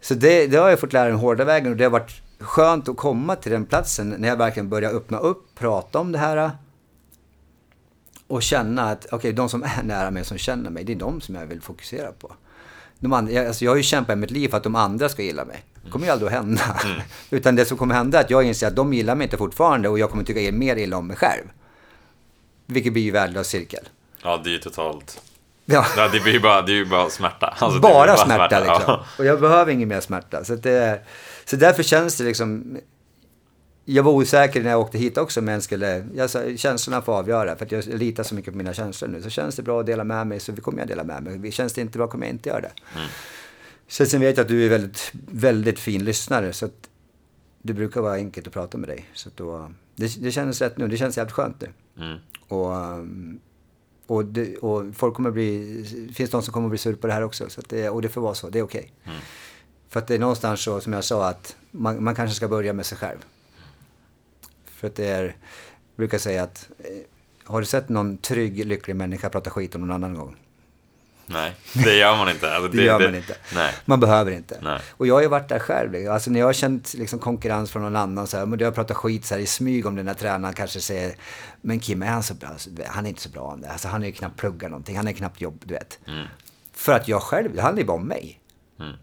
Så det, det har jag fått lära den hårda vägen och det har varit skönt att komma till den platsen när jag verkligen börjar öppna upp, prata om det här. Och känna att, okej, okay, de som är nära mig, som känner mig, det är de som jag vill fokusera på de andra, alltså jag har ju kämpat i mitt liv för att de andra ska gilla mig. Det kommer ju aldrig att hända. Mm. Utan det som kommer hända är att jag inser att de gillar mig inte fortfarande och jag kommer tycka mer illa om mig själv. Vilket blir ju värdelös cirkel. Ja, det är ju totalt... Ja. ja det blir ju bara, det är ju bara smärta. Alltså, bara, bara, smärta, smärta liksom. Ja. Och jag behöver ingen mer smärta. Så, det, så därför känns det liksom jag var osäker när jag åkte hit också men skulle, jag sa, känslorna får avgöra för att jag litar så mycket på mina känslor nu. Så känns det bra att dela med mig så kommer jag dela med mig. Känns det inte bra kommer jag inte göra det. Mm. Så sen vet jag att du är väldigt, väldigt fin lyssnare så att det brukar vara enkelt att prata med dig. Så då, det, det känns rätt nu, det känns jävligt skönt nu. Mm. Och, och, det, och folk kommer bli, det finns de som kommer bli sur på det här också. Så det, och det får vara så, det är okej. Okay. Mm. För att det är någonstans så, som jag sa, att man, man kanske ska börja med sig själv. För att det är, jag brukar säga att, eh, har du sett någon trygg, lycklig människa prata skit om någon annan gång? Nej, det gör man inte. Alltså, det, det, gör man inte. Nej. Man behöver inte. Nej. Och jag har ju varit där själv. Alltså när jag har känt liksom, konkurrens från någon annan, så här, men jag har pratat skit så här, i smyg om den här tränaren kanske säger, men Kim, är han så bra? Alltså, han är inte så bra om det. Alltså, han är ju knappt pluggat någonting, han är knappt jobb, du vet. Mm. För att jag själv, det handlar ju bara om mig. Mm.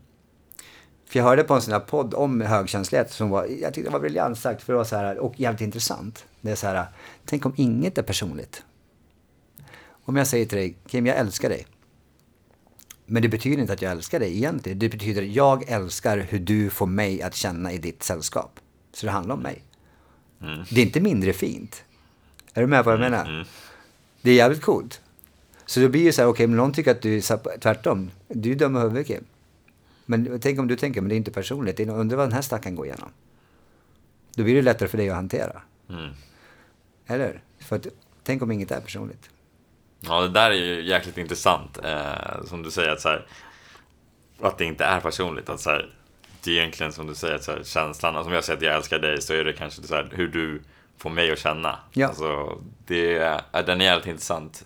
För jag hörde på en sån här podd om högkänslighet som var, jag tyckte det var briljant sagt för det var så här, och jävligt intressant. Det är så här, tänk om inget är personligt. Om jag säger till dig, Kim jag älskar dig. Men det betyder inte att jag älskar dig egentligen. Det betyder att jag älskar hur du får mig att känna i ditt sällskap. Så det handlar om mig. Mm. Det är inte mindre fint. Är du med på vad jag menar? Mm. Det är jävligt coolt. Så det blir ju så här, okej, men någon tycker att du är tvärtom. Du är dum i huvudet, Kim. Men tänk om du tänker, men det är inte personligt. Det är, undrar vad den här stackaren går igenom. Då blir det lättare för dig att hantera. Mm. Eller? För att, tänk om inget är personligt. Ja, det där är ju jäkligt intressant. Eh, som du säger, att, så här, att det inte är personligt. Att, så här, det är egentligen som du säger, att, så här, känslan. Alltså, om jag säger att jag älskar dig så är det kanske så här, hur du får mig att känna. Ja. Alltså, det är, den är jävligt intressant.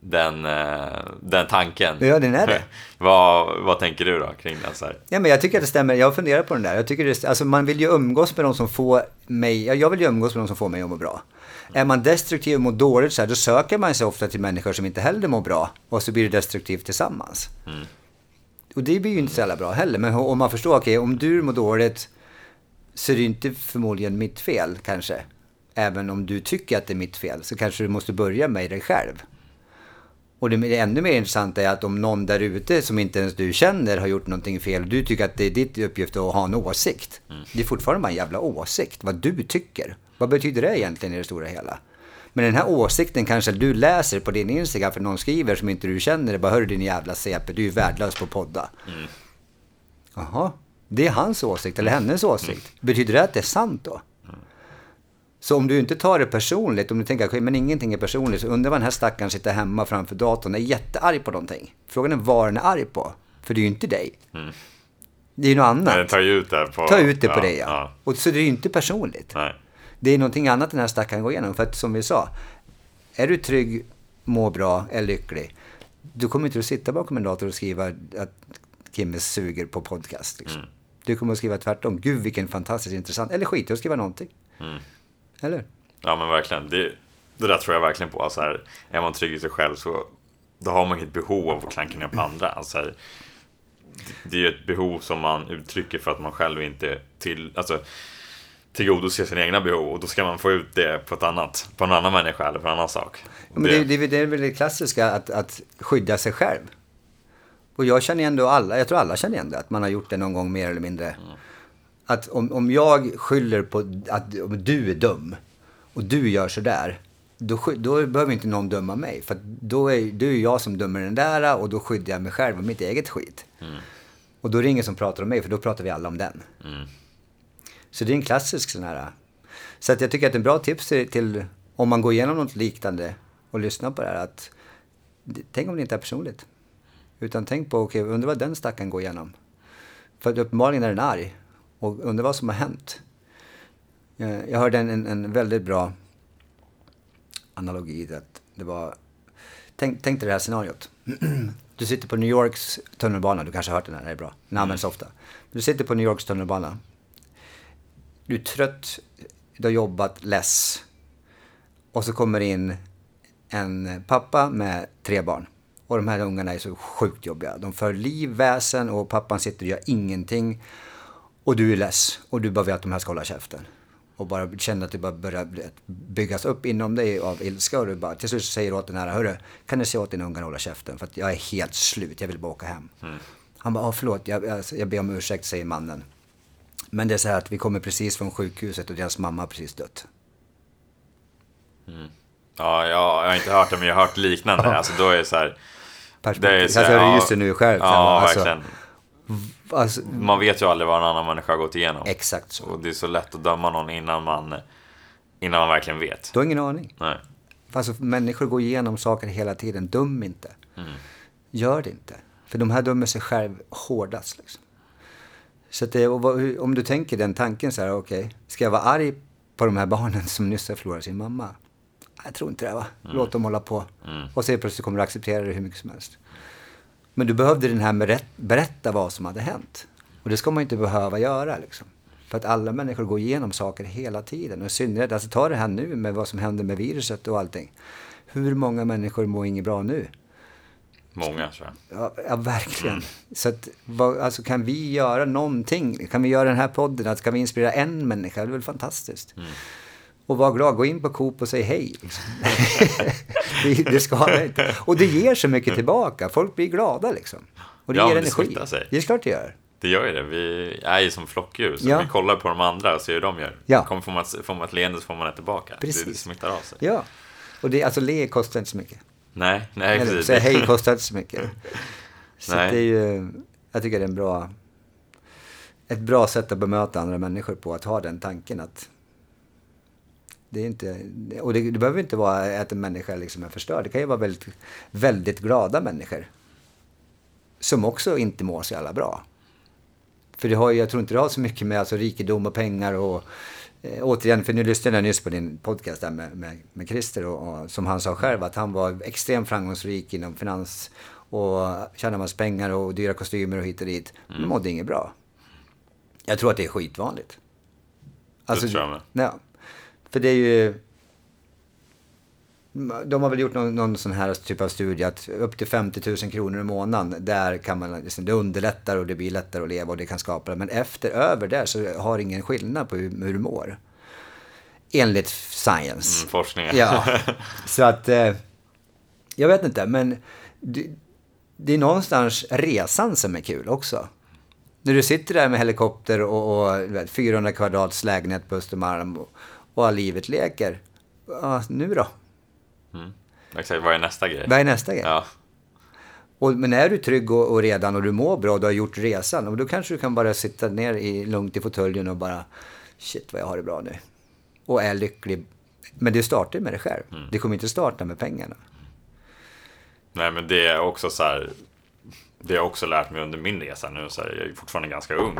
Den, eh, den tanken. Ja, den är det. vad, vad tänker du då kring den? Så här? Ja, men jag tycker att det stämmer. Jag funderar på den där. Jag tycker det, alltså man vill ju umgås med de som får mig, ja, jag vill ju umgås med de som får mig att må bra. Är man destruktiv och mår dåligt så här, då söker man sig ofta till människor som inte heller mår bra. Och så blir det destruktivt tillsammans. Och det blir ju inte så jävla bra heller. Men om man förstår, okej, om du mår dåligt så är det inte förmodligen mitt fel kanske. Även om du tycker att det är mitt fel så kanske du måste börja med dig själv. Och det det ännu mer intressanta är att om någon där ute som inte ens du känner har gjort någonting fel och du tycker att det är ditt uppgift att ha en åsikt. Det är fortfarande bara en jävla åsikt, vad du tycker. Vad betyder det egentligen i det stora hela? Men den här åsikten kanske du läser på din Instagram för någon skriver som inte du känner. Det bara, hör din jävla CP, du är värdelös på podda. Jaha, det är hans åsikt eller hennes åsikt. Betyder det att det är sant då? Så om du inte tar det personligt, om du tänker att men ingenting är personligt, så undrar vad den här stackaren sitter hemma framför datorn och är jättearg på någonting. Frågan är vad den är arg på. För det är ju inte dig. Det är ju något annat. Tar ju ut det på... Ta ut det på ja, dig ja. Och så det är ju inte personligt. Nej. Det är någonting annat den här stackaren går igenom. För att som vi sa, är du trygg, mår bra, är lycklig, du kommer inte att sitta bakom en dator och skriva att Kimme suger på podcast. Liksom. Du kommer att skriva tvärtom. Gud vilken fantastiskt intressant. Eller skit att skriva någonting. Eller? Ja men verkligen. Det, det där tror jag verkligen på. Alltså här, är man trygg i sig själv så då har man inget behov av att klanka ner på andra. Alltså här, det- det är ju ett behov som man uttrycker för att man själv inte till, alltså, tillgodoser sina egna behov. Och då ska man få ut det på, ett annat, på en annan människa eller på en annan sak. Ja, men det, det, det är väl det klassiska att, att skydda sig själv. Och jag känner igen det och alla, jag tror alla känner igen det, att man har gjort det någon gång mer eller mindre. Att om, om jag skyller på att om du är dum och du gör sådär, då, då behöver inte någon döma mig. För då är det är jag som dömer den där och då skyddar jag mig själv och mitt eget skit. Och då är det ingen som pratar om mig, för då pratar vi alla om den. Så det är en klassisk sån här. Så att jag tycker att en bra tips till, till om man går igenom något liknande och lyssnar på det här att tänk om det inte är personligt. Utan tänk på, okej, undrar vad den stackaren går igenom. För uppenbarligen är den arg. Och undrar vad som har hänt. Eh, Jag hörde en, en, en väldigt bra analogi. Att det var, tänk, tänk dig det här scenariot. Du sitter på New Yorks tunnelbana. Du kanske har hört den här, det är bra. Den används ofta. Du sitter på New Yorks tunnelbana. Du är trött, du har jobbat, less. Och så kommer in en pappa med tre barn. Och de här ungarna är så sjukt jobbiga. De för liv, väsen och pappan sitter och gör ingenting. Och du är less och du bara vill att de här ska hålla käften. Och bara känner att det bara börjar byggas upp inom dig av ilska. Och du bara, till slut säger du åt den här, hörru, kan du säga åt dina ungar att hålla käften? För att jag är helt slut, jag vill bara åka hem. Han bara, ah, förlåt, jag, jag, jag ber om ursäkt, säger mannen. Men det är så här att vi kommer precis från sjukhuset och deras mamma har precis dött. Ja, jag, jag har inte hört det, men jag har hört liknande. Alltså då är det så här... Perspektiv. så alltså, här, jag ja, ryser nu själv. Ja, alltså, verkligen. Alltså, Man vet ju aldrig vad en annan människa har gått igenom. exakt så. Och det är så lätt att döma någon innan man, innan man verkligen vet. Du har ingen aning. Nej. Alltså, människor går igenom saker hela tiden. Dum inte. Mm. Gör det inte. För de här dömer sig själv hårdast. Liksom. Så det, om du tänker den tanken så här, okej, ska jag vara arg på de här barnen som nyss har förlorat sin mamma? Jag tror inte det va? Mm. Låt dem hålla på. Och så plötsligt kommer du acceptera det hur mycket som helst. Men du behövde den här med rätt, berätta vad som hade hänt. Och det ska man inte behöva göra liksom. För att alla människor går igenom saker hela tiden. Och i synnerhet, alltså ta det här nu med vad som händer med viruset och allting. Hur många människor mår inget bra nu? Många tror jag. Ja, ja verkligen. Så att, vad, alltså kan vi göra någonting? Kan vi göra den här podden? Att kan vi inspirera en människa? Det är väl fantastiskt. Och var glad, gå in på Coop och säg hej. Det, det skadar inte. Och det ger så mycket tillbaka. Folk blir glada liksom. Och det Ja, ger det energi. sig. Det är klart det gör. Det gör ju det. Vi är ju som flockdjur. Så Ja. vi kollar på de andra och ser hur de gör. Ja. Kommer, får, man, får man ett leende så får man det tillbaka. Det, det Precis. smittar av sig. Ja. Och det, alltså le kostar inte så mycket. Nej, nej Eller, precis. säga hej kostar inte så mycket. Så Nej. det är ju, jag tycker det är en bra, ett bra sätt att bemöta andra människor på, att ha den tanken att det är inte, och det, det behöver inte vara att en människa liksom är förstörd. Det kan ju vara väldigt, väldigt glada människor. Som också inte mår så jävla bra. För det har, jag tror inte det har så mycket med alltså, rikedom och pengar och eh, återigen, för nu lyssnade jag nyss på din podcast där med, med, med Christer och, och som han sa själv att han var extremt framgångsrik inom finans och tjänade massa pengar och dyra kostymer och hit och dit. Men mådde inget bra. Jag tror att det är skitvanligt. Alltså, tror jag med. Ja. För det är ju... De har väl gjort någon, någon sån här typ av studie att upp till 50 000 kronor i månaden, där kan man, liksom, det underlättar och det blir lättare att leva och det kan skapa det. Men efter, över där så har det ingen skillnad på hur, hur du mår. Enligt science. Mm, forskningen. Ja, så att... Eh, jag vet inte, men det, det är någonstans resan som är kul också. När du sitter där med helikopter och, och du vet, 400 kvadrats lägenhet på Östermalm och, och livet leker. Ja, nu då? Exakt, vad är nästa grej? Vad är nästa grej? Ja. Och, men är du trygg och, och redan och du mår bra och du har gjort resan, och då kanske du kan bara sitta ner i, lugnt i fåtöljen och bara shit vad jag har det bra nu. Och är lycklig. Men det startar med dig själv. Det kommer inte starta med pengarna. Nej men det är också så här. Det har jag också lärt mig under min resa nu. Så här, jag är fortfarande ganska ung.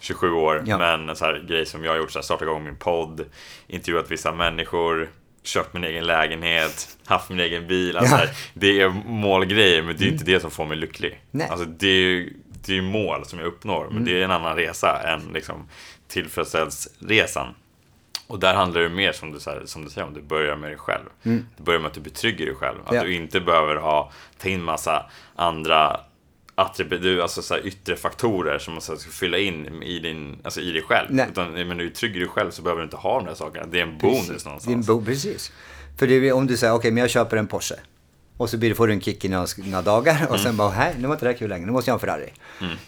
27 år. Ja. Men så här, grej som jag har gjort. Så här, startat igång min podd. Intervjuat vissa människor. Köpt min egen lägenhet. Haft min egen bil. Alltså, Ja. det är målgrejer. Men det är inte det som får mig lycklig. Nej. Alltså, det är ju det är mål som jag uppnår. Men det är en annan resa än liksom, tillfredsställelseresan. Och där handlar det mer som du, här, som du säger, om du börjar med dig själv. Du börjar med att du betrygger dig själv. Att Mm. Ja. du inte behöver ha, ta in massa andra attribut, alltså så här yttre faktorer som man här ska fylla in i, din, alltså i dig själv. Nej. Utan men du trygger dig själv så behöver du inte ha de där sakerna. Det är en bonus Det är en någonstans. bo, precis. För det är, om du säger, okej, men jag köper en Porsche. Och så blir det, får du en kick i några, några dagar och Mm. sen bara, nej, nu var inte det här kul längre, nu måste jag ha en Ferrari.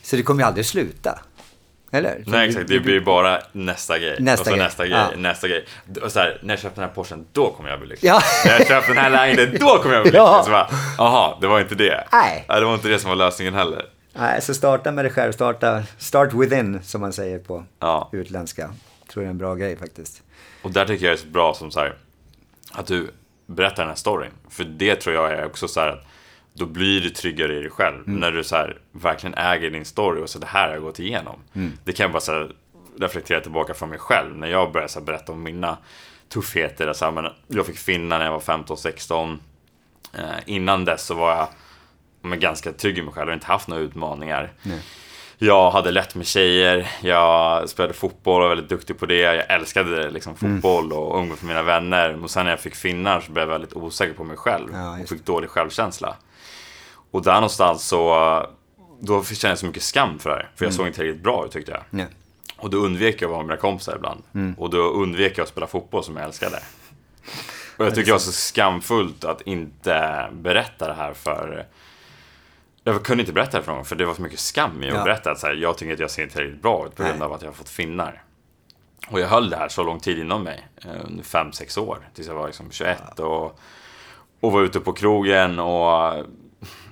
Så det kommer ju aldrig sluta. Eller? Nej exakt, det blir bara nästa grej. Nästa och så grej. nästa grej, Ja. nästa grej. Och så här, när jag köpte den här Porschen, då kommer jag bli lycklig. Ja. När jag köpte den här lägenheten, då kommer jag bli lycklig. Ja. Så bara, Jaha, det var inte det. Nej. det var inte det som var lösningen heller. Nej, så starta med dig själv. Starta, start within, som man säger på Ja. utländska. Tror det är en bra grej faktiskt. Och där tycker jag det är så bra som så här, att du berättar den här storyn. För det tror jag är också så här att då blir du tryggare i dig själv. När du så här, verkligen äger din story och så det här har jag gått igenom. Det kan jag bara så här, reflektera tillbaka från mig själv. När jag började så här, berätta om mina tuffheter. Alltså, men jag fick finna när jag var 15-16. Eh, innan dess så var jag men, ganska trygg i mig själv och inte haft några utmaningar. Jag hade lätt med tjejer, jag spelade fotboll och var väldigt duktig på det. Jag älskade liksom, fotboll och umgås med mina vänner. Men sen när jag fick finnar så blev jag väldigt osäker på mig själv Ja, och fick dålig självkänsla. Och där någonstans så då kände jag så mycket skam för det här. För jag såg inte riktigt bra ut tyckte jag. Nej. Och då undvek jag att vara med mina kompisar ibland. Och då undvek jag att spela fotboll som jag älskade. Och jag tycker det var så skamfullt att inte berätta det här för... Jag kunde inte berätta det för någon, för det var så mycket skam i att Ja. berätta att så här, jag tycker att jag ser inte riktigt bra ut på grund av att jag har fått finnar. Och jag höll det här så lång tid inom mig, eh, under 5-6 år, tills jag var liksom 21 och, och var ute på krogen och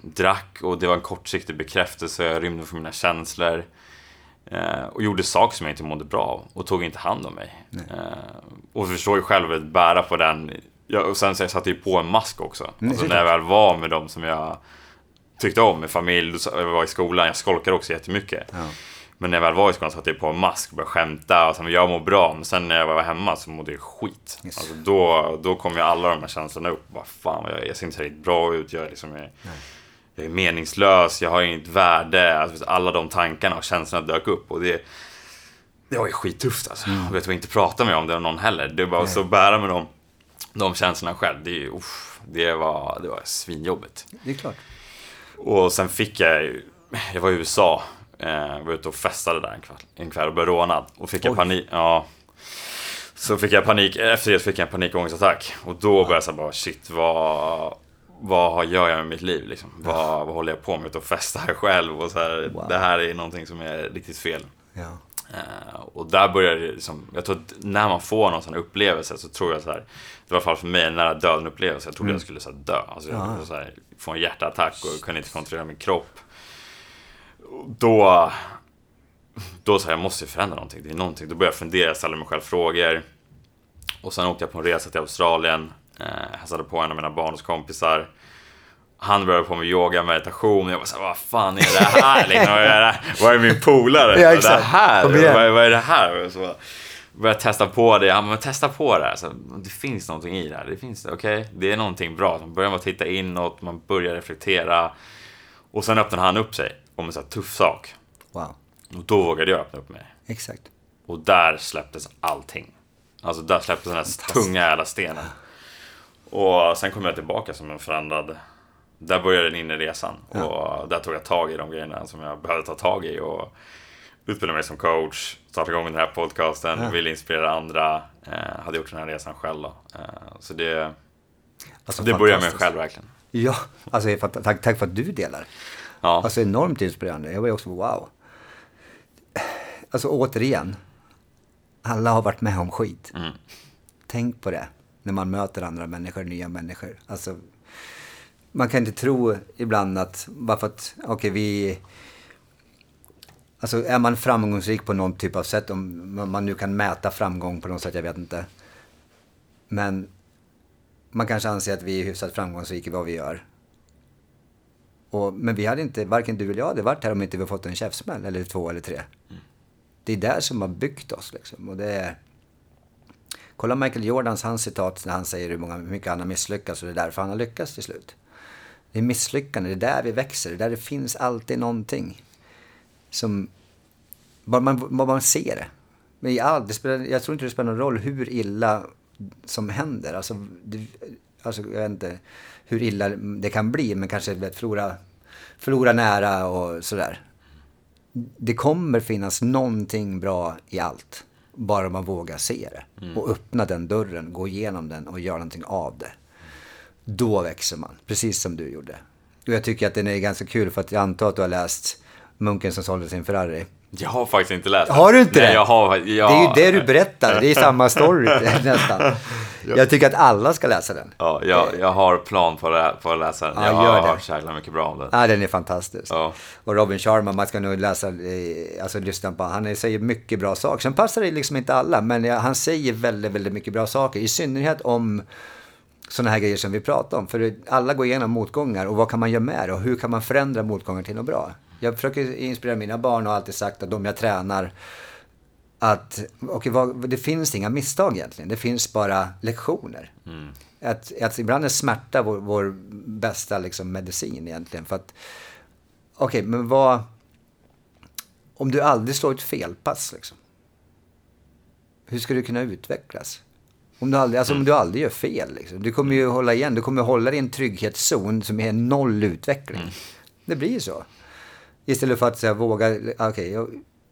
drack och det var en kortsiktig bekräftelse, jag rymde från mina känslor. Eh, och gjorde saker som jag inte mådde bra av och tog inte hand om mig. Eh, och förstår ju själv att bära på den. Jag, och sen så jag satte ju på en mask också. Mm, alltså, när jag väl var med dem som jag tyckte om, med familj, jag var i skolan, jag skolkade också jättemycket. Ja. Men när jag väl var i skolan satte jag på en mask och började skämta och sen jag mår bra. Men sen när jag var hemma så mådde jag skit. Yes. Alltså, då, då kom ju alla de här känslorna upp. Bara, fan, jag, jag ser inte riktigt bra ut. Jag är, liksom, jag, jag är meningslös, jag har inget värde. Alltså, alla de tankarna och känslorna dök upp. Och det, det var ju skittufft alltså. Mm. Jag vet inte prata med om det någon heller. Det var så att bära med de, de känslorna själv. Det, uff, det, var, det var svinjobbigt. Det är klart. Och sen fick jag jag var i USA, eh, var ute och festade där en kväll, en kväll och blev rånad. Och fick jag Oj. panik, ja. Så fick jag panik, efter det fick jag en panikångestattack. Och då började jag här bara, shit vad, vad gör jag med mitt liv liksom? Vad, vad håller jag på med? Och festar själv och så här, Wow. det här är någonting som är riktigt fel. Ja. Eh, och där börjar det liksom, jag tror att när man får någon sån upplevelse så tror jag så här, det var i alla fall för mig en nära döden upplevelse, jag trodde Mm. jag skulle så här, dö. Alltså, jag Ja. så här, få en hjärtattack och kunde inte kontrollera min kropp. Då, då sa jag, jag måste förändra någonting, det är någonting. Då började jag fundera, ställa mig själv frågor. Och sen åkte jag på en resa till Australien, eh, hälsade på en av mina barndomskompisar. Han började på med yoga, meditation. Jag var såhär, vad fan är det här? Liksom, vad, är det? vad är min polare? Ja, det här? Vad, är- vad är det här? Och så började testa på det. Han bara, testa på det här. Så, det finns någonting i det här. Det finns det, okej? Det är någonting bra. Man börjar med att titta inåt, man börjar reflektera. Och sen öppnar han upp sig om en sån här tuff sak. Wow, Och då vågade jag öppna upp mig. exakt. Och där släpptes allting. Alltså där släpptes den här tunga jävla stenen. Och sen kom jag tillbaka som en förändrad... Där började den inre resan. Och där tog jag tag i de grejerna som jag behövde ta tag i. Och utbildade mig som coach, startade igång den här podcasten, Ja. ville inspirera andra. Eh, hade gjort den här resan själv då. Eh, så det, Alltså, det börjar med själv verkligen. Ja, alltså tack, tack för att du delar. Ja, Alltså enormt inspirerande. Jag var ju också wow. Alltså återigen, alla har varit med om skit. Mm. Tänk på det när man möter andra människor, nya människor. Alltså, man kan inte tro ibland att bara för att, okej vi... Alltså är man framgångsrik på någon typ av sätt, om man nu kan mäta framgång på något sätt, jag vet inte. Men man kanske anser att vi är hyfsat framgångsrika i vad vi gör. Och, men vi hade inte, varken du eller jag hade varit här om inte vi fått en käftsmäll, eller två eller tre. Det är där som har byggt oss liksom. Och det är... Kolla Michael Jordans, hans citat när han säger hur, många, hur mycket han har misslyckats och det är därför han har lyckats till slut. Det är misslyckande, det är där vi växer, det är där det finns alltid någonting. Som, bara man, bara man ser det. Men i allt, det spelar, jag tror inte det spelar någon roll hur illa som händer. Alltså, det, alltså jag vet inte hur illa det kan bli, men kanske vet, förlora, förlora nära och sådär. Det kommer finnas någonting bra i allt. Bara man vågar se det. Och öppna den dörren, gå igenom den och göra någonting av det. Då växer man, precis som du gjorde. Och jag tycker att den är ganska kul för att jag antar att du har läst Munken som sålde sin Ferrari. Jag har faktiskt inte läst Har du inte Nej, det? Jag har, ja, Det är ju det du berättar, det är samma story nästan. Jag tycker att alla ska läsa den. Ja, jag, jag har plan på, det, på att läsa den. Ja, jag har det. hört så jäkla mycket bra om den. Ja, den är fantastisk. Ja. Och Robin Sharma, man ska nog läsa, eh, alltså lyssna på, han säger mycket bra saker. Sen passar det liksom inte alla, men han säger väldigt, väldigt mycket bra saker. I synnerhet om sådana här grejer som vi pratar om. För alla går igenom motgångar och vad kan man göra med det? Och hur kan man förändra motgångar till något bra? Jag försöker inspirera mina barn och har alltid sagt att de jag tränar att okay, vad, det finns inga misstag egentligen. Det finns bara lektioner. Att, att ibland är smärta vår, vår bästa liksom, medicin egentligen. För att, okej, men vad... Om du aldrig slår ett felpass, liksom. Hur ska du kunna utvecklas? Om du aldrig, alltså, om du aldrig gör fel, liksom. Du kommer ju hålla igen. Du kommer hålla dig i en trygghetszon som är noll utveckling. Det blir ju så. Istället för att säga, våga, okej, jag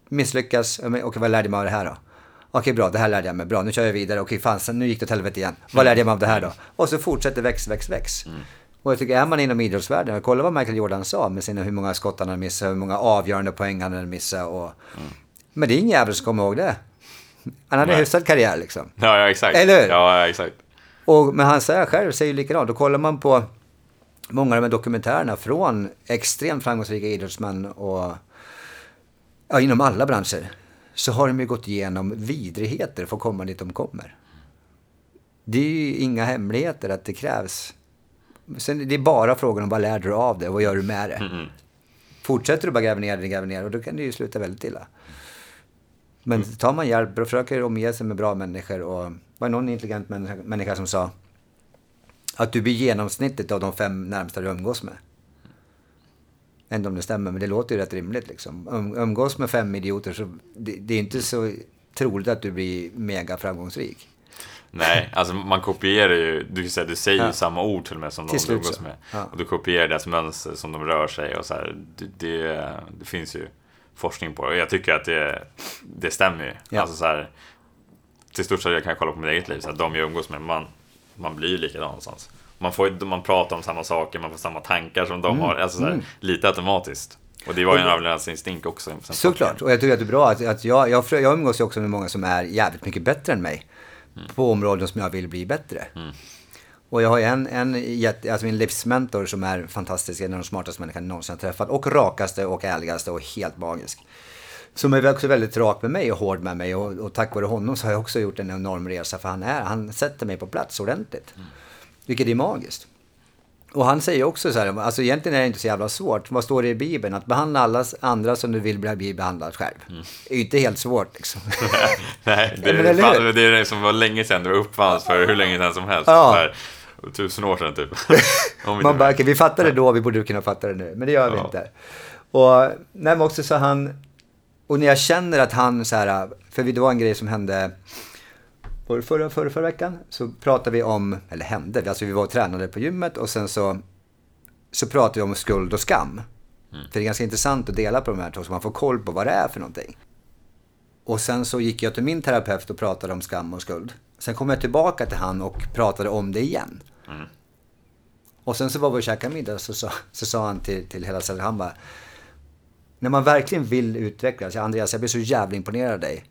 misslyckas, okej, vad lärde jag mig av det här då? Okej, bra, det här lärde jag mig, bra, nu kör jag vidare, okej, fan, sen, nu gick det åt helvete igen. Vad lärde jag mig av det här då? Och så fortsätter väx, väx, väx. Och jag tycker, är man inom idrottsvärlden, kolla vad Michael Jordan sa med sina, hur många skott han hade missat, hur många avgörande poäng han hade missat och... Men det är ingen jävel som kommer ihåg det. Han hade en hyfsad karriär liksom. Ja, ja, exakt. Eller hur? Ja, ja, exakt. Och, men han säger själv, säger ju likadant. Då kollar man på många av de här dokumentärerna från extremt framgångsrika idrottsmän och ja, inom alla branscher. Så har de ju gått igenom vidrigheter för att komma dit de kommer. Det är ju inga hemligheter att det krävs. Sen, det är bara frågan om vad lär du av det och vad gör du med det. Mm, Fortsätter du bara gräva ner det, gräva ner och då kan det ju sluta väldigt illa. Men tar man hjälp och försöker omge sig med bra människor och var någon intelligent människa, människa som sa att du blir genomsnittet av de fem närmsta du umgås med. Jag vet inte om det stämmer, men det låter ju rätt rimligt liksom. Um, umgås med fem idioter så det, det är inte så troligt att du blir mega framgångsrik. Nej, alltså man kopierar ju, du, säga, du säger ju Ja. samma ord till och med som Till de umgås med. Ja. Och du kopierar deras mönster som de rör sig och så här, det, det, det finns ju forskning på det. Och jag tycker att det, det stämmer ju. Ja. Alltså så här, till stort sett, jag kan kolla på mitt eget liv, så här, de jag umgås med, man, man blir ju likadan någonstans. Man, får, man pratar om samma saker, man får samma tankar som de har, alltså så här, lite automatiskt. Och det var ju en överlevnadsinstinkt också. Såklart, och jag tycker att det är bra att, att jag, jag, jag umgås ju också med många som är jävligt mycket bättre än mig. På områden som jag vill bli bättre. Och jag har ju en, en jätte, alltså min livsmentor som är fantastisk, en av de smartaste människorna jag någonsin har träffat. Och rakaste och ärligaste och helt magisk. Som är också väldigt rak med mig och hård med mig. Och, och tack vare honom så har jag också gjort en enorm resa. För han, är, han sätter mig på plats ordentligt. Vilket är magiskt. Och han säger också så här, alltså egentligen är det inte så jävla svårt. Vad står det i Bibeln? Att behandla alla andra som du vill bli behandlad själv. Mm. Det är ju inte helt svårt liksom. Nej, det, Ja, men är, eller fan, det är det som var länge sedan. Det var uppfanns för hur länge sedan som helst. Ja. Tusen år sedan typ. Man bara, okej, vi fattade det då, vi borde kunna fatta det nu. Men det gör vi Ja. inte. Och nej, också så han, och när jag känner att han så här, för det var en grej som hände var det förra, förra, förra veckan, så pratade vi om, eller hände, alltså vi var och tränade på gymmet och sen så, så pratade vi om skuld och skam. För det är ganska intressant att dela på de här två så man får koll på vad det är för någonting. Och sen så gick jag till min terapeut och pratade om skam och skuld. Sen kom jag tillbaka till han och pratade om det igen. Och sen så var vi och käkade middag så sa, så sa han till, till hela stället, han bara När man verkligen vill utvecklas, Andreas jag blir så jävla imponerad av dig.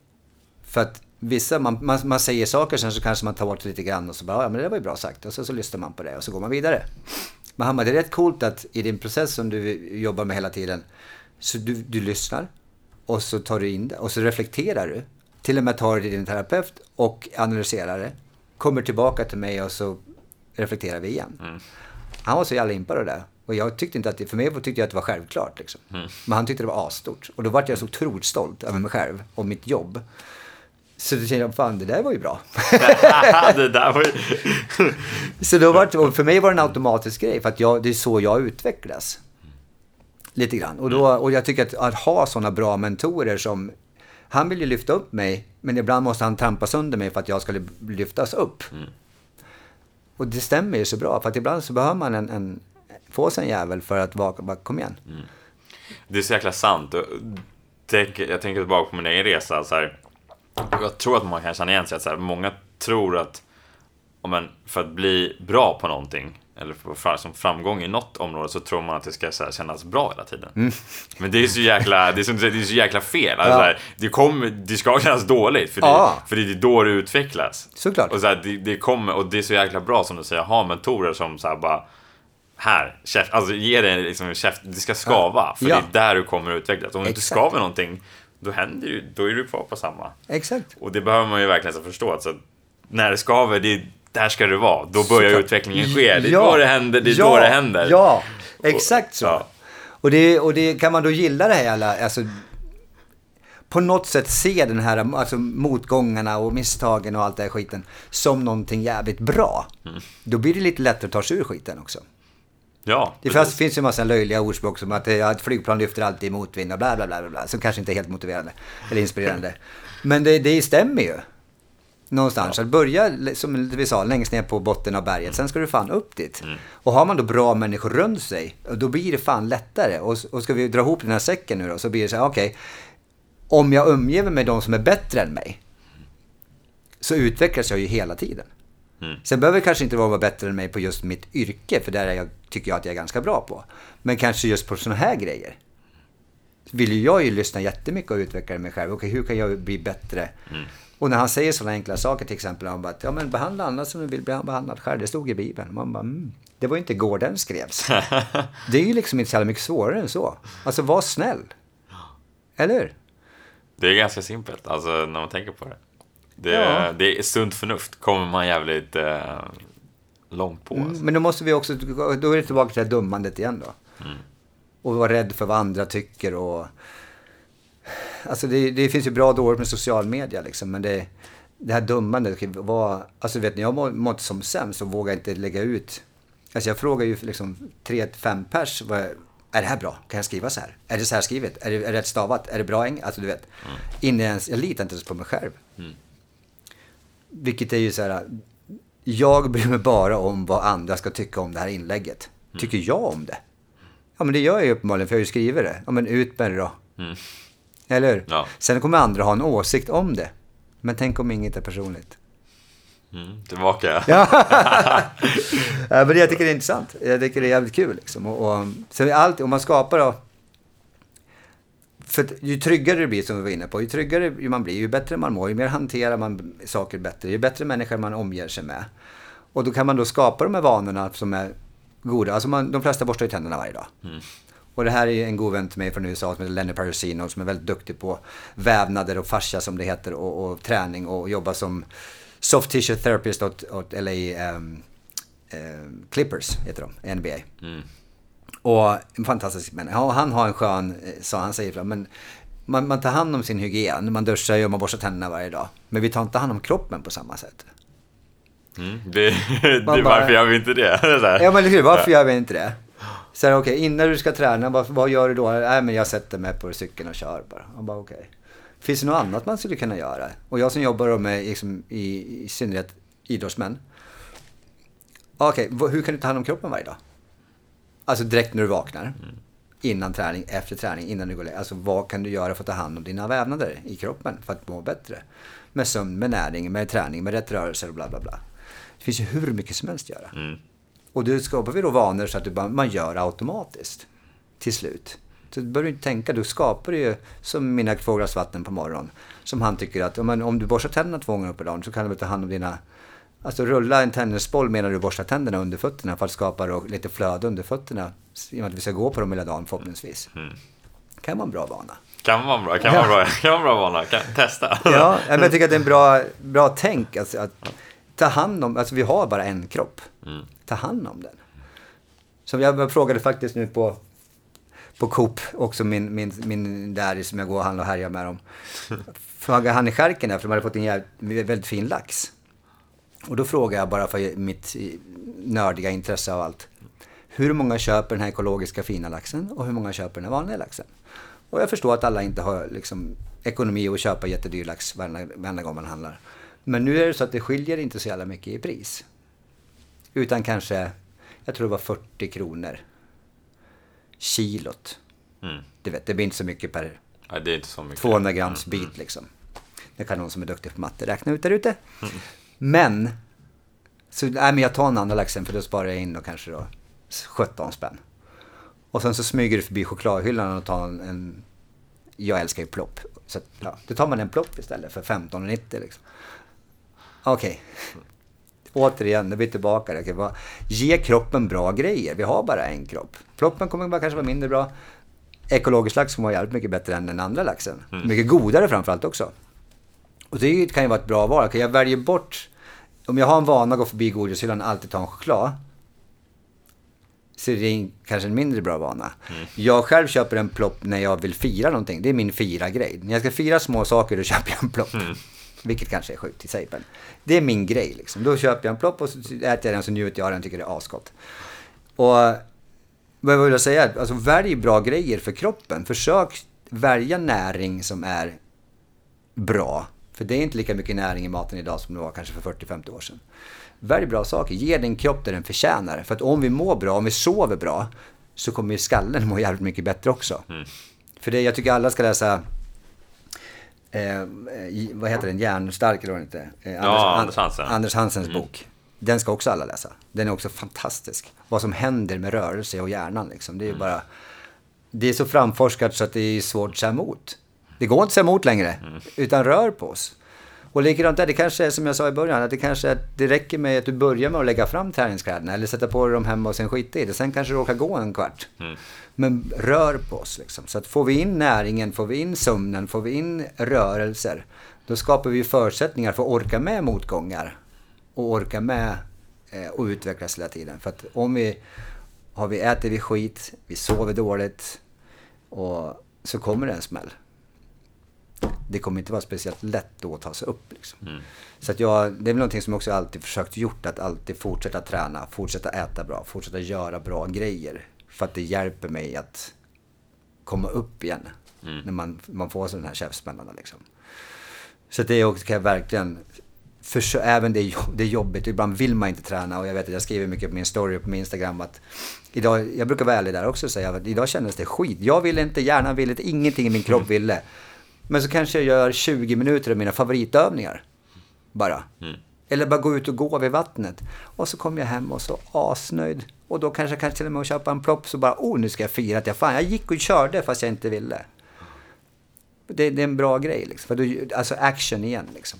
För att vissa, man, man, man säger saker sen så kanske man tar bort lite grann och så bara, ja men det var ju bra sagt. Och så, så lyssnar man på det och så går man vidare. Men bara, det är rätt coolt att i din process som du jobbar med hela tiden, så du, du lyssnar och så tar du in det och så reflekterar du. Till och med tar det till din terapeut och analyserar det. Kommer tillbaka till mig och så reflekterar vi igen. Han var så jävla impad av det. Och jag tyckte inte att det, för mig tyckte jag att det var självklart. Liksom. Men han tyckte det var asstort. Och då var jag så otroligt stolt över mig själv och mitt jobb. Så då kände jag, fan det där var ju bra. det där var ju... så då var det, för mig var det en automatisk grej, för att jag, det är så jag utvecklas. Lite grann. Och, då, och jag tycker att, att ha sådana bra mentorer som, han vill ju lyfta upp mig, men ibland måste han trampa sönder mig för att jag ska lyftas upp. Och det stämmer ju så bra, för att ibland så behöver man en, en få sig en jävel för att vara, bara, kom igen. Det är så jäkla sant. Jag tänker tillbaka på min egen resa. Så här, jag tror att man kan känna igen sig. Att så här, många tror att man, för att bli bra på någonting eller fram- som framgång i något område så tror man att det ska så här, kännas bra hela tiden. Men det är så jäkla, det är så, det är så jäkla fel. Alltså, Ja. så här, det, kommer, det ska kännas dåligt för det, Ja. för det är då det utvecklas. Såklart. Och, så här, det, det kommer, och det är så jäkla bra som du säger, ha mentorer som så här bara här, käft, alltså ge det liksom en käft, det ska skava. För Ja. det är där du kommer att utvecklas. Om du inte Exakt. skaver någonting, då händer ju, då är du kvar på samma. Exakt. Och det behöver man ju verkligen så förstå. Alltså, när det skaver, det är, där ska det vara. Då börjar Såklart. utvecklingen ske. Det är Ja. då det händer. Det är ja, då det händer. Ja, exakt så. Ja. Och, det, och det kan man då gilla det här alla, alltså på något sätt se den här alltså, motgångarna och misstagen och allt det här skiten som någonting jävligt bra. Mm. Då blir det lite lättare att ta sig ur skiten också. Ja, Det precis. finns ju en massa löjliga ordspråk som att eh, ett flygplan lyfter alltid i motvind och bla bla bla bla, som kanske inte är helt motiverande eller inspirerande. Men det, det stämmer ju. Någonstans. Att börja, som vi sa, längst ner på botten av berget. Sen ska du fan upp dit. Mm. Och har man då bra människor runt sig, då blir det fan lättare. Och, och ska vi dra ihop den här säcken nu då, så blir det så här, okej. om jag umger mig med de som är bättre än mig, så utvecklas jag ju hela tiden. Mm. Sen behöver kanske inte vara bättre än mig på just mitt yrke, för där är jag, tycker jag att jag är ganska bra på. Men kanske just på sådana här grejer. Vill jag ju lyssna jättemycket och utveckla mig själv. Okej, hur kan jag bli bättre? Mm. Och när han säger sådana enkla saker, till exempel om att ja, men behandla andra som du vill bli behandlad själv. Det stod i Bibeln. Man bara, mm, det var ju inte igår den skrevs. det är ju liksom inte så jävla mycket svårare än så. Alltså, var snäll. Eller hur? Det är ganska simpelt, alltså när man tänker på det. Det, Ja. det är sunt förnuft, kommer man jävligt eh, långt på. Mm, Alltså. men då måste vi också, då är det tillbaka till det dummandet igen då. Och vara rädd för vad andra tycker och... Alltså det, det finns ju bra och dåligt med social media liksom, men det, det här dummandet var... Alltså vet, när jag må- mådde som sämst så vågade inte lägga ut... Alltså jag frågar ju liksom tre fem pers, vad, är det här bra? Kan jag skriva så här? Är det så här skrivet? Är det, rätt stavat? Är det bra? Alltså du vet. Innan jag ens, jag litar inte ens på mig själv. Vilket är ju så här, jag bryr mig bara om vad andra ska tycka om det här inlägget. Tycker jag om det? Ja men det gör jag ju uppenbarligen för jag har ju skrivit det. Ja men ut med det då. Mm. Eller hur? Ja. Sen kommer andra ha en åsikt om det. Men tänk om inget är personligt. Mm, tillbaka. Ja. ja, men jag tycker det är intressant. Jag tycker det är jävligt kul liksom. Och, och, så allt, om man skapar då, För ju tryggare det blir, som vi var inne på, ju tryggare man blir, ju bättre man mår, ju mer hanterar man saker bättre, ju bättre människor man omger sig med. Och då kan man då skapa de här vanorna som är goda. Alltså man, de flesta borstar ju tänderna varje dag. Mm. Och det här är en god vän till mig från USA som heter Lenny Parasino som är väldigt duktig på vävnader och fascia som det heter och, och träning och jobbar som soft tissue therapist åt, åt LA um, um, ehm, Clippers, heter de, NBA. Mm. Och en fantastisk människa. Ja, han har en skön, eh, sa han säger men man, man, tar hand om sin hygien. Man duschar ju och man borstar tänderna varje dag. Men vi tar inte hand om kroppen på samma sätt. Mm, det, det, bara, varför gör vi inte det? ja, men hur, varför gör vi inte det? Så okej, okay, innan du ska träna, vad, vad gör du då? Nej, men jag sätter mig på cykeln och kör bara. Han bara. Okay. Finns det något annat man skulle kunna göra? Och jag som jobbar med, liksom, i, i synnerhet idrottsmän. Okej, okay, hur kan du ta hand om kroppen varje dag? Alltså direkt när du vaknar. Mm. Innan träning, efter träning, innan du går och Alltså vad kan du göra för att ta hand om dina vävnader i kroppen för att må bättre? Med sömn, med näring, med träning, med rätt rörelser och bla bla bla. Det finns ju hur mycket som helst att göra. Mm. Och då skapar vi då vanor så att du bara, man gör automatiskt. Till slut. Så du behöver inte tänka, du skapar ju som mina två glas vatten på morgonen. Som han tycker att om, om du borstar tänderna två gånger per dag så kan du ta hand om dina Alltså rulla en tennisboll medan du borstar tänderna under fötterna för att skapa lite flöde under fötterna. I och med att vi ska gå på dem hela dagen förhoppningsvis. Mm. kan vara en bra vana. Kan vara bra, kan vara bra, kan vara bra vana. Kan, testa. ja, men jag tycker att det är en bra, bra tänk. Alltså, att ta hand om, alltså vi har bara en kropp. Mm. Ta hand om den. Så jag frågade faktiskt nu på, på Coop, också min, min, min där som jag går och handlar och härjar med dem. Frågade han i skärken där, för de hade fått en jävligt, väldigt fin lax. Och då frågar jag bara för mitt nördiga intresse av allt. Hur många köper den här ekologiska fina laxen och hur många köper den här vanliga laxen? Och jag förstår att alla inte har liksom, ekonomi att köpa jättedyr lax varenda, gång man handlar. Men nu är det så att det skiljer inte så jävla mycket i pris. Utan kanske, jag tror det var 40 kronor kilot. Mm. Du vet, det blir inte så mycket per så mycket. 200 grams mm. bit liksom. Det kan någon som är duktig på matte räkna ut där ute. Mm. Men, så, nej, men jag tar en andra laxen för då sparar jag in då kanske då 17 spänn. Och sen så smyger du förbi chokladhyllan och tar en, en jag älskar ju plopp. Så ja, då tar man en plopp istället för 15,90 liksom. Okej. Okay. Återigen, nu är vi tillbaka. Okay, vad, ge kroppen bra grejer. Vi har bara en kropp. Ploppen kommer bara kanske vara mindre bra. Ekologisk lax kommer vara jävligt mycket bättre än den andra laxen. Mm. Mycket godare framförallt också. Och det kan ju vara ett bra val. Jag väljer bort om jag har en vana att gå förbi godishyllan och alltid ta en choklad. Så är det kanske en mindre bra vana. Mm. Jag själv köper en plopp när jag vill fira någonting. Det är min fira-grej. När jag ska fira små saker då köper jag en plopp. Mm. Vilket kanske är sjukt i sig. Men det är min grej liksom. Då köper jag en plopp och så äter jag den så njuter jag av den och tycker det är asgott. Och vad vill jag säga? Alltså välj bra grejer för kroppen. Försök välja näring som är bra. För det är inte lika mycket näring i maten idag som det var kanske för 40-50 år sedan. Välj bra saker. Ge din kropp det den förtjänar. För att om vi mår bra, om vi sover bra, så kommer ju skallen må jävligt mycket bättre också. Mm. För det, jag tycker alla ska läsa eh, vad heter den, Hjärnstark eller vad inte? Eh, Anders, ja, Anders Hansen. Anders Hansens mm. bok. Den ska också alla läsa. Den är också fantastisk. Vad som händer med rörelse och hjärnan liksom. Det är mm. bara... Det är så framforskat så att det är svårt att säga emot. Det går inte att säga emot längre, mm. utan rör på oss. Och likadant där, det kanske är som jag sa i början, att det kanske är, det räcker med att du börjar med att lägga fram träningskläderna eller sätta på dig dem hemma och sen skita i det. Sen kanske du råkar gå en kvart. Mm. Men rör på oss liksom. Så att får vi in näringen, får vi in sömnen, får vi in rörelser, då skapar vi förutsättningar för att orka med motgångar och orka med eh, och utvecklas hela tiden. För att om vi, har vi äter vi skit, vi sover dåligt och så kommer det en smäll det kommer inte vara speciellt lätt då att ta sig upp. Liksom. Mm. Så att jag, det är väl någonting som jag också alltid försökt gjort, att alltid fortsätta träna, fortsätta äta bra, fortsätta göra bra grejer. För att det hjälper mig att komma upp igen. Mm. När man, man får sådana här käftsmällarna liksom. Så det också kan jag verkligen, för, även det, det är jobbigt, ibland vill man inte träna och jag vet att jag skriver mycket på min story på min Instagram att idag, jag brukar vara ärlig där också och säga att idag kändes det skit. Jag ville inte, hjärnan ville inte, ingenting i min kropp ville. Men så kanske jag gör 20 minuter av mina favoritövningar. Bara. Mm. Eller bara gå ut och gå vid vattnet. Och så kommer jag hem och så asnöjd. Och då kanske jag kan till och med köpa en plopp så bara, oh nu ska jag fira att jag fan, jag gick och körde fast jag inte ville. det, det är en bra grej. Liksom. För du, alltså action igen. Liksom.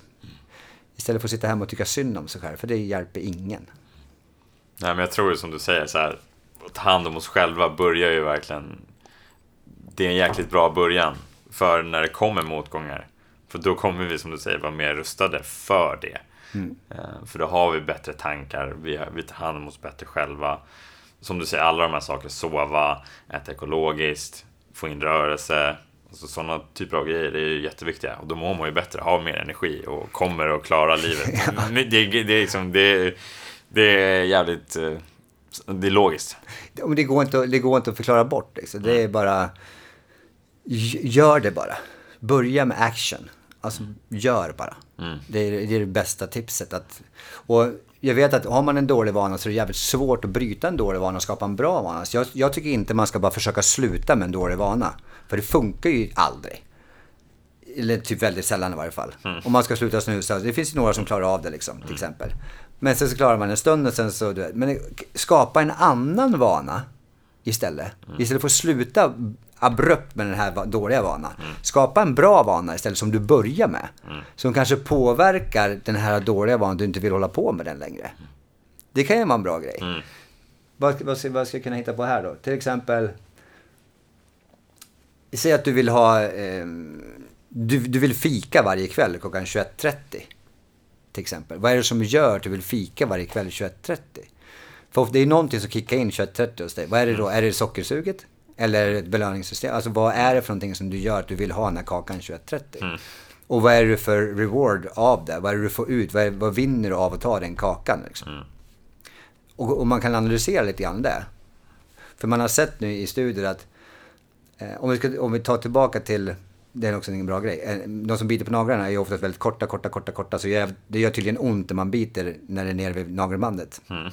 Istället för att sitta hemma och tycka synd om sig själv. För det hjälper ingen. Nej, men jag tror ju som du säger, så här, att ta hand om oss själva börjar ju verkligen... Det är en jäkligt bra början för när det kommer motgångar. För då kommer vi, som du säger, vara mer rustade för det. Mm. För då har vi bättre tankar, vi, vi tar hand om oss bättre själva. Som du säger, alla de här sakerna, sova, äta ekologiskt, få in rörelse. Alltså sådana typer av grejer är ju jätteviktiga. Och då mår man ju bättre, har mer energi och kommer att klara livet. ja. det, det, det, är liksom, det, det är jävligt... Eh, det är logiskt. Det går inte, det går inte att förklara bort. Liksom. Det är bara... Gör det bara. Börja med action. Alltså, gör bara. Mm. Det, är, det, är, det bästa tipset. Att, och jag vet att har man en dålig vana så är det jävligt svårt att bryta en dålig vana och skapa en bra vana. Så jag, jag tycker inte man ska bara försöka sluta med en dålig vana. För det funkar ju aldrig. Eller typ väldigt sällan i varje fall. Mm. Om man ska sluta snusa. Det finns ju några som klarar av det liksom, till mm. exempel. Men sen så klarar man en stund och sen så... Men skapa en annan vana istället. Mm. Istället för att sluta abrupt med den här dåliga vanan. Mm. Skapa en bra vana istället som du börjar med. Mm. Som kanske påverkar den här dåliga vanan du inte vill hålla på med den längre. Det kan ju vara en bra grej. Mm. Vad, vad, vad ska jag kunna hitta på här då? Till exempel. Säg att du vill ha... Eh, du, du vill fika varje kväll klockan 21.30. Till exempel. Vad är det som gör att du vill fika varje kväll 21.30? För det är någonting som kickar in 21.30 hos dig. Vad är det då? Mm. Är det sockersuget? Eller ett belöningssystem. Alltså vad är det för någonting som du gör att du vill ha den här kakan 21.30? Mm. Och vad är det för reward av det? Vad är det du får ut? Vad, är, vad vinner du av att ta den kakan? Liksom? Mm. Och, och, man kan analysera lite grann det. För man har sett nu i studier att eh, om, vi ska, om vi tar tillbaka till, det är också en bra grej. Eh, de som biter på naglarna är ofta väldigt korta, korta, korta, korta. Så det gör tydligen ont när man biter när det är nere vid nagelbandet. Mm.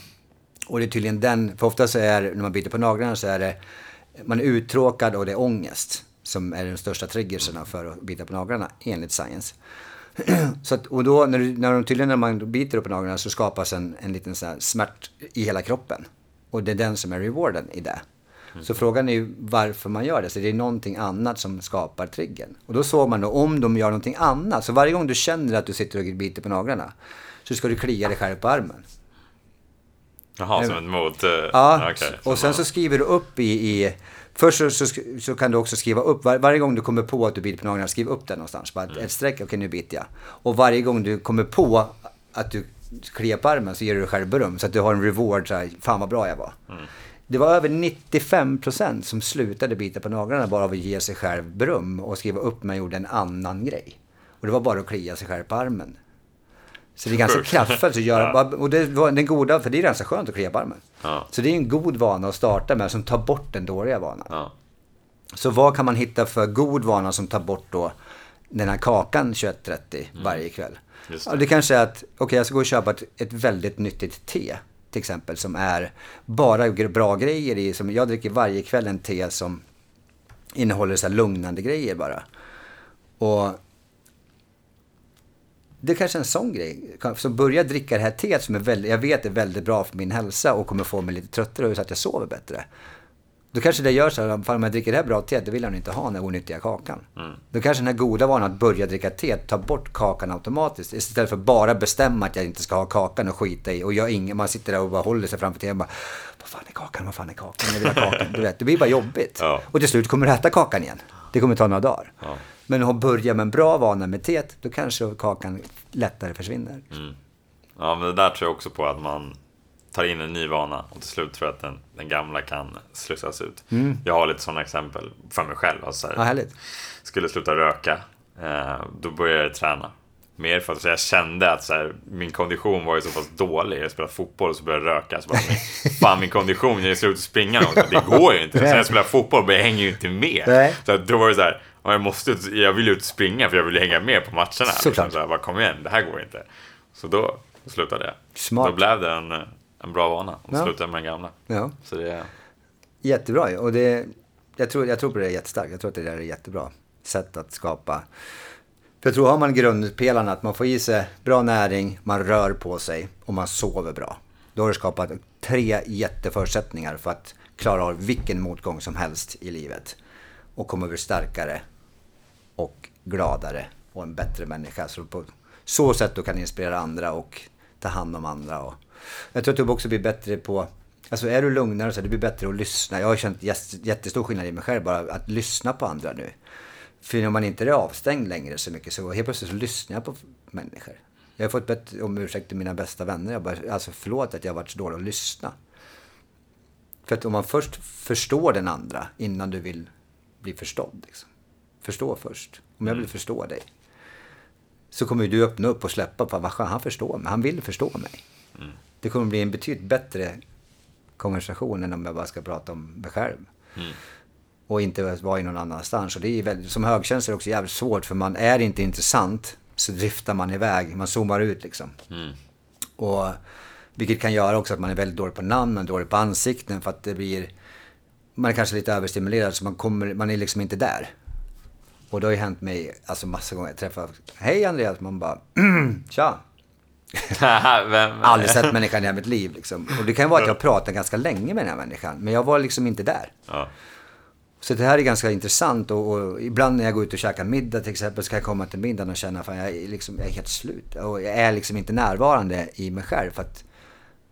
Och det är tydligen den, för ofta så är när man biter på naglarna så är det man är uttråkad och det är ångest som är de största triggerserna för att bita på naglarna enligt science. så att, och då när, när de tydligen när man biter på naglarna så skapas en, en liten så smärt i hela kroppen. Och det är den som är rewarden i det. Mm. Så frågan är ju varför man gör det. Så det är någonting annat som skapar triggern. Och då såg man då om de gör någonting annat. Så varje gång du känner att du sitter och biter på naglarna så ska du klia dig själv på armen. Jaha, som ett mot... Uh, ja, okay, och sen så skriver du upp i... i först så, så, så, kan du också skriva upp, var, varje gång du kommer på att du biter på naglarna, skriv upp det någonstans. Bara mm. ett streck, okej okay, nu biter jag. Och varje gång du kommer på att du kliar på armen så ger du dig själv beröm. Så att du har en reward, så här, fan vad bra jag var. Mm. Det var över 95% som slutade bita på naglarna bara av att ge sig själv beröm och skriva upp man gjorde en annan grej. Och det var bara att klia sig själv på armen. Så det är ganska kraftfullt att göra. Ja. Och det var den goda, för det är ganska skönt att klia på armen. Ja. Så det är en god vana att starta med som tar bort den dåliga vanan. Ja. Så vad kan man hitta för god vana som tar bort då den här kakan 21.30 mm. varje kväll? Det. Ja, det kanske är att, okej okay, jag ska gå och köpa ett, ett väldigt nyttigt te till exempel som är bara bra grejer i. Som jag dricker varje kväll en te som innehåller så lugnande grejer bara. Och det är kanske är en sån grej. Så börja dricka det här teet som är väldigt, jag vet är väldigt bra för min hälsa och kommer få mig lite tröttare så att jag sover bättre. Då kanske det gör så här, om jag dricker det här bra teet, det vill jag inte ha den här onyttiga kakan. Mm. Då kanske den här goda vanan att börja dricka te tar bort kakan automatiskt. Istället för att bara bestämma att jag inte ska ha kakan och skita i. Och jag ingen, man sitter där och bara håller sig framför tvn och bara, vad fan är kakan, vad fan är kakan, jag vill ha kakan. Du vet, det blir bara jobbigt. Ja. Och till slut kommer du äta kakan igen. Det kommer ta några dagar. Ja. Men att börja med en bra vana med teet, då kanske kakan lättare försvinner. Mm. Ja, men det där tror jag också på att man tar in en ny vana och till slut tror jag att den, den gamla kan slussas ut. Mm. Jag har lite sådana exempel för mig själv. Alltså ja, härligt. Skulle sluta röka, eh, då började jag träna. Mer för att jag kände att så här, min kondition var ju så pass dålig. Jag spelade fotboll och så började jag röka. Så bara, fan min kondition, jag slutar springa något. Det går ju inte. Sen jag spelar fotboll, men jag hänger ju inte med. Nej. Så då var det så här, jag, måste, jag vill ut springa för jag vill hänga med på matcherna. Såklart. Liksom, så här, bara, kom igen, det här går inte. Så då slutade jag. Smart. Då blev det en, en bra vana. Och ja. slutade med den gamla. Ja. Så det... Jättebra och det, jag, tror, jag tror på det jättestarkt. Jag tror att det där är jättebra sätt att skapa. För jag tror har man grundpelarna att man får i sig bra näring, man rör på sig och man sover bra. Då har du skapat tre jätteförutsättningar för att klara av vilken motgång som helst i livet. Och komma över starkare och gladare och en bättre människa. Så på så sätt du kan inspirera andra och ta hand om andra. Och jag tror att du också blir bättre på Alltså är du lugnare så det blir bättre att lyssna. Jag har känt jättestor skillnad i mig själv bara att lyssna på andra nu. För om man inte är avstängd längre så mycket så helt plötsligt så lyssnar jag på människor. Jag har fått bett om ursäkt till mina bästa vänner. Jag bara, alltså förlåt att jag har varit så dålig att lyssna. För att om man först förstår den andra innan du vill bli förstådd. Liksom. Förstå först. Om jag vill mm. förstå dig. Så kommer du öppna upp och släppa på vad han förstår mig. Han vill förstå mig. Mm. Det kommer bli en betydligt bättre konversation än om jag bara ska prata om mig själv. Mm. Och inte vara i någon annanstans. Och det är väldigt, som högkänslig också jävligt svårt för man är inte intressant så driftar man iväg. Man zoomar ut liksom. Mm. Och vilket kan göra också att man är väldigt dålig på namn, man är dålig på ansikten för att det blir... Man är kanske lite överstimulerad så man, kommer, man är liksom inte där. Och det har ju hänt mig alltså massa gånger. Jag träffar, hej Andreas, man bara, tja. Aldrig sett människan i hela mitt liv liksom. Och det kan ju vara att jag pratat ganska länge med den här människan, men jag var liksom inte där. Ja. Så det här är ganska intressant och, och, ibland när jag går ut och käkar middag till exempel så kan jag komma till middagen och känna att jag, är liksom, jag är helt slut. Och jag är liksom inte närvarande i mig själv för att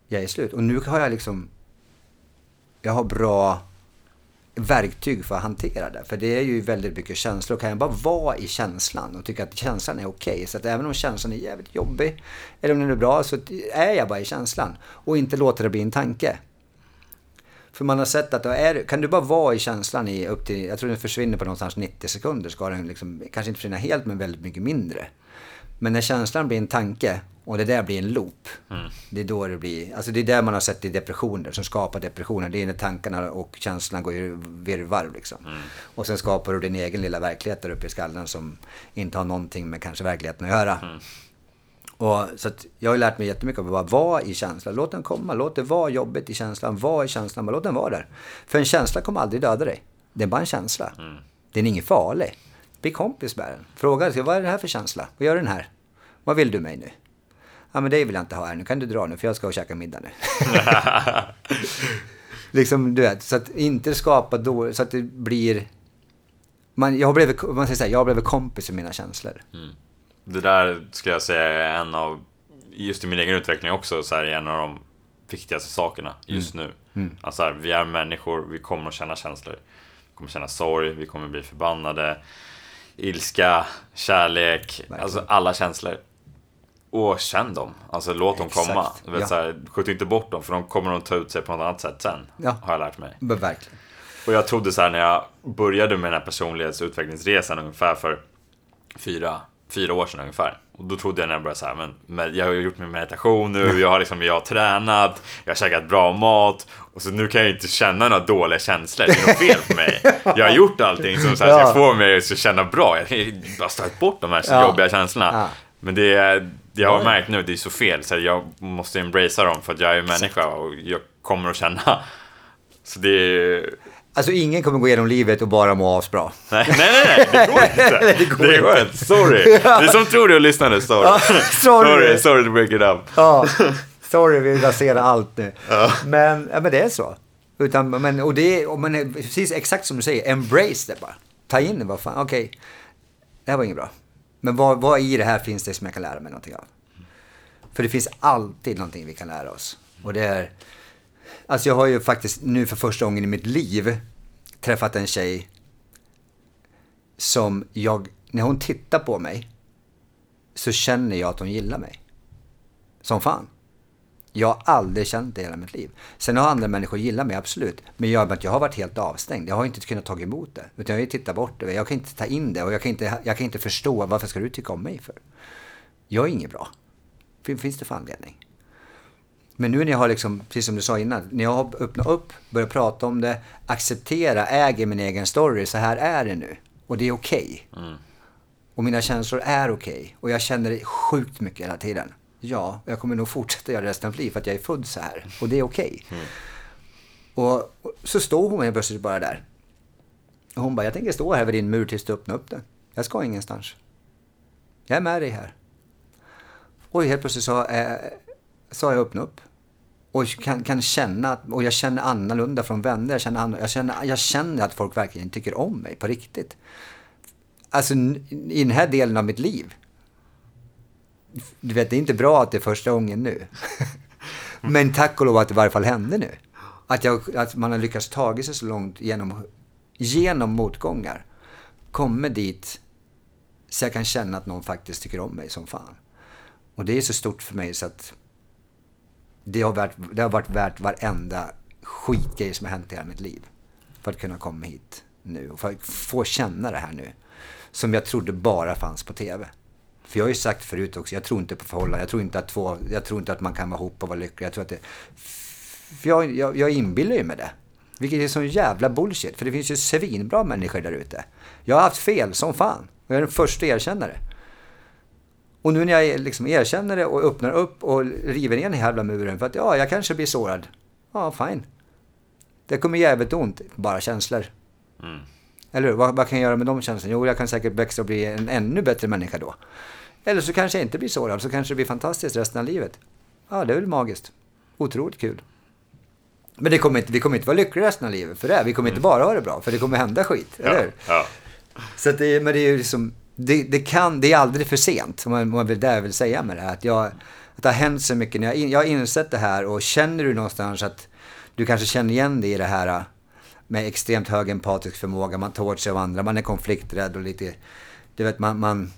jag är slut. Och nu har jag liksom, jag har bra verktyg för att hantera det. För det är ju väldigt mycket känslor. Kan jag bara vara i känslan och tycka att känslan är okej. Okay. Så att även om känslan är jävligt jobbig eller om den är bra så är jag bara i känslan. Och inte låta det bli en tanke. För man har sett att är, kan du bara vara i känslan i upp till, jag tror den försvinner på någonstans 90 sekunder. Ska den liksom, kanske inte försvinna helt men väldigt mycket mindre. Men när känslan blir en tanke och det där blir en loop. Mm. Det är då det blir, alltså det är där man har sett i depressioner som skapar depressioner. Det är när tankarna och känslorna går i virrvarr liksom. Mm. Och sen skapar du din egen lilla verklighet där uppe i skallen som inte har någonting med kanske verkligheten att göra. Mm. Och, så jag har lärt mig jättemycket av att vara i känslan. Låt den komma, låt det vara jobbigt i känslan. Var i känslan, men låt den vara där. För en känsla kommer aldrig döda dig. Det är bara en känsla. Mm. Den är ingen farlig. Bli kompis med den. Fråga, vad är det här för känsla? Vad gör den här? Vad vill du mig nu? Ja men det vill jag inte ha här, nu kan du dra nu för jag ska och käka middag nu. liksom du vet, så att inte skapa då, så att det blir... Man, jag har blivit, man säger så här, jag har blivit kompis med mina känslor. Mm. Det där skulle jag säga är en av, just i min egen utveckling också, så här, en av de viktigaste sakerna just mm. nu. Mm. Alltså här, vi är människor, vi kommer att känna känslor. Vi kommer känna sorg, vi kommer bli förbannade, ilska, kärlek, Verkligen. alltså alla känslor. Och känn dem, alltså låt Exakt. dem komma. Du vet, ja. så här, skjut inte bort dem för de kommer att ta ut sig på något annat sätt sen. Ja. Har jag lärt mig. Men verkligen. Och jag trodde så här när jag började med den här personlighetsutvecklingsresan ungefär för fyra, fyra år sedan ungefär. Och då trodde jag när jag började så här, men med, jag har gjort min meditation nu, jag har, liksom, jag har tränat, jag har käkat bra mat. Och så nu kan jag inte känna några dåliga känslor, det är något fel på mig. Jag har gjort allting som så här, ja. ska få mig att känna bra. Jag har bara stött bort de här ja. jobbiga känslorna. Ja. Men det är, jag har märkt nu, det är så fel. Så jag måste embracea dem för att jag är människa och jag kommer att känna. Så det är... Alltså ingen kommer gå igenom livet och bara må asbra. Nej, nej, nej, det går inte. det går, det går inte. Sorry. Det som tror det och lyssnade, sorry. Ja, sorry. sorry. Sorry to break it up. Ja, sorry, vi raserar allt nu. Ja. Men, ja, men det är så. Utan, men, och det är, och men, precis exakt som du säger, embrace det bara. Ta in det, vad fan, okej. Okay. Det här var inget bra. Men vad, vad i det här finns det som jag kan lära mig någonting av? För det finns alltid någonting vi kan lära oss. Och det är... Alltså jag har ju faktiskt nu för första gången i mitt liv träffat en tjej som jag, när hon tittar på mig så känner jag att hon gillar mig. Som fan. Jag har aldrig känt det i hela mitt liv. Sen har andra människor gillat mig, absolut. Men jag, jag har varit helt avstängd. Jag har inte kunnat ta emot det. Utan jag har ju tittat bort det. Jag kan inte ta in det och jag kan inte, jag kan inte förstå varför ska du tycka om mig för? Jag är inget bra. Finns det för anledning? Men nu när jag har liksom, precis som du sa innan, när jag har öppnat upp, börjat prata om det, acceptera, äger min egen story, så här är det nu. Och det är okej. Okay. Mm. Och mina känslor är okej. Okay. Och jag känner det sjukt mycket hela tiden. Ja, jag kommer nog fortsätta göra det resten av mitt liv för att jag är född så här. Och det är okej. Okay. Mm. Och, och, så står hon helt plötsligt bara där. Och hon bara, jag tänker stå här vid din mur tills du öppnar upp den. Jag ska ingenstans. Jag är med dig här. Och helt plötsligt så, eh, så har jag öppnat upp. Och kan, kan känna, och jag känner annorlunda från vänner. Jag känner, jag, känner, jag känner att folk verkligen tycker om mig på riktigt. alltså i den här delen av mitt liv. Du vet, det är inte bra att det är första gången nu. Men tack och lov att det i varje fall hände nu. Att, jag, att man har lyckats ta sig så långt genom, genom motgångar. Kommer dit så jag kan känna att någon faktiskt tycker om mig som fan. Och det är så stort för mig så att det har varit, det har varit värt varenda skitgrej som har hänt i hela mitt liv. För att kunna komma hit nu och för att få känna det här nu. Som jag trodde bara fanns på TV. För jag har ju sagt förut också, jag tror inte på förhållanden. Jag tror inte att, två, jag tror inte att man kan vara ihop och vara lycklig. Jag tror att det... För jag, jag, jag inbillar ju mig det. Vilket är sån jävla bullshit. För det finns ju svinbra människor där ute. Jag har haft fel som fan. Och jag är den första att erkänna det. Och nu när jag liksom erkänner det och öppnar upp och river ner den jävla muren för att ja, jag kanske blir sårad. Ja, fine. Det kommer jävligt ont, bara känslor. Mm. Eller hur? Vad, vad, kan jag göra med de känslorna? Jo, jag kan säkert växa och bli en ännu bättre människa då. Eller så kanske jag inte blir sårad, så kanske det blir fantastiskt resten av livet. Ja, det är väl magiskt. Otroligt kul. Men det kommer inte, vi kommer inte vara lyckliga resten av livet för det. Vi kommer mm. inte bara ha det bra, för det kommer hända skit. Ja, eller hur? Ja. Så det, men det är ju liksom, det, det, kan, det är aldrig för sent. Om man, man vill, det jag vill säga med det här. Att, jag, att det har hänt så mycket. Jag, jag har insett det här och känner du någonstans att du kanske känner igen dig i det här äh, med extremt hög empatisk förmåga. Man tar åt sig av andra, man är konflikträdd och lite... Du vet, man... man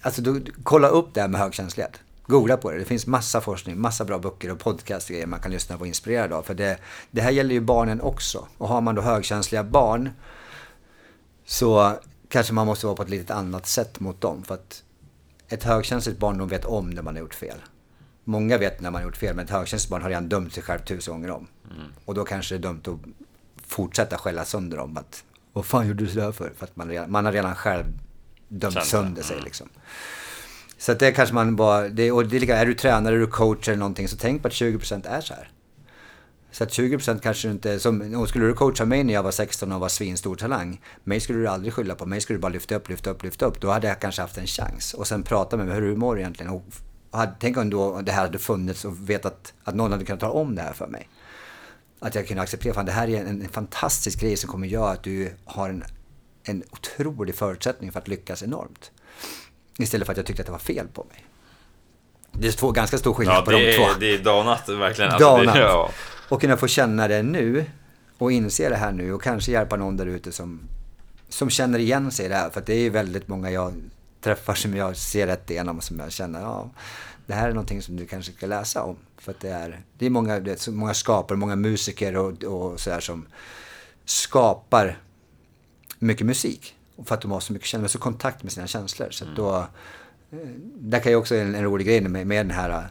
alltså, du, kolla upp det här med högkänslighet. Googla på det. Det finns massa forskning, massa bra böcker och podcast grejer man kan lyssna på och inspirerad av. För det, det här gäller ju barnen också. Och har man då högkänsliga barn så kanske man måste vara på ett lite annat sätt mot dem. För att ett högkänsligt barn, de vet om när man har gjort fel. Många vet när man har gjort fel, men ett högkänsligt barn har redan dömt sig själv tusen gånger om. Mm. Och då kanske det är dumt att fortsätta skälla sönder dem. Att, vad fan gjorde du sådär för? För att man, redan, man har redan själv dömt Kände. sönder sig mm. liksom. Så att det kanske man bara, det, och det är, lika, är du tränare, är du coach eller någonting, så tänk på att 20% är så här. Så att 20% kanske inte, som, skulle du coacha mig när jag var 16 och var svinstor talang, mig skulle du aldrig skylla på, mig skulle du bara lyfta upp, lyfta upp, lyfta upp. Då hade jag kanske haft en chans. Och sen prata med mig, hur du mår egentligen. Och hade, tänk om då det här hade funnits och vetat att någon hade kunnat tala om det här för mig. Att jag kunde acceptera, att det här är en, en, fantastisk grej som kommer göra att du har en, en otrolig förutsättning för att lyckas enormt. Istället för att jag tyckte att det var fel på mig. Det är två, ganska stor skillnad ja, på de två. Det är danat verkligen. Alltså, danat. Det, ja. Och kunna få känna det nu och inse det här nu och kanske hjälpa någon där ute som, som känner igen sig i det här. För det är ju väldigt många jag träffar som jag ser rätt igenom och som jag känner, ja, det här är någonting som du kanske ska läsa om. För det är, det är många, det är så många skapare, många musiker och, och sådär som skapar mycket musik. För att de har så mycket känslor, så kontakt med sina känslor. Så mm. då, eh, där kan ju också en, en rolig grej med, med den här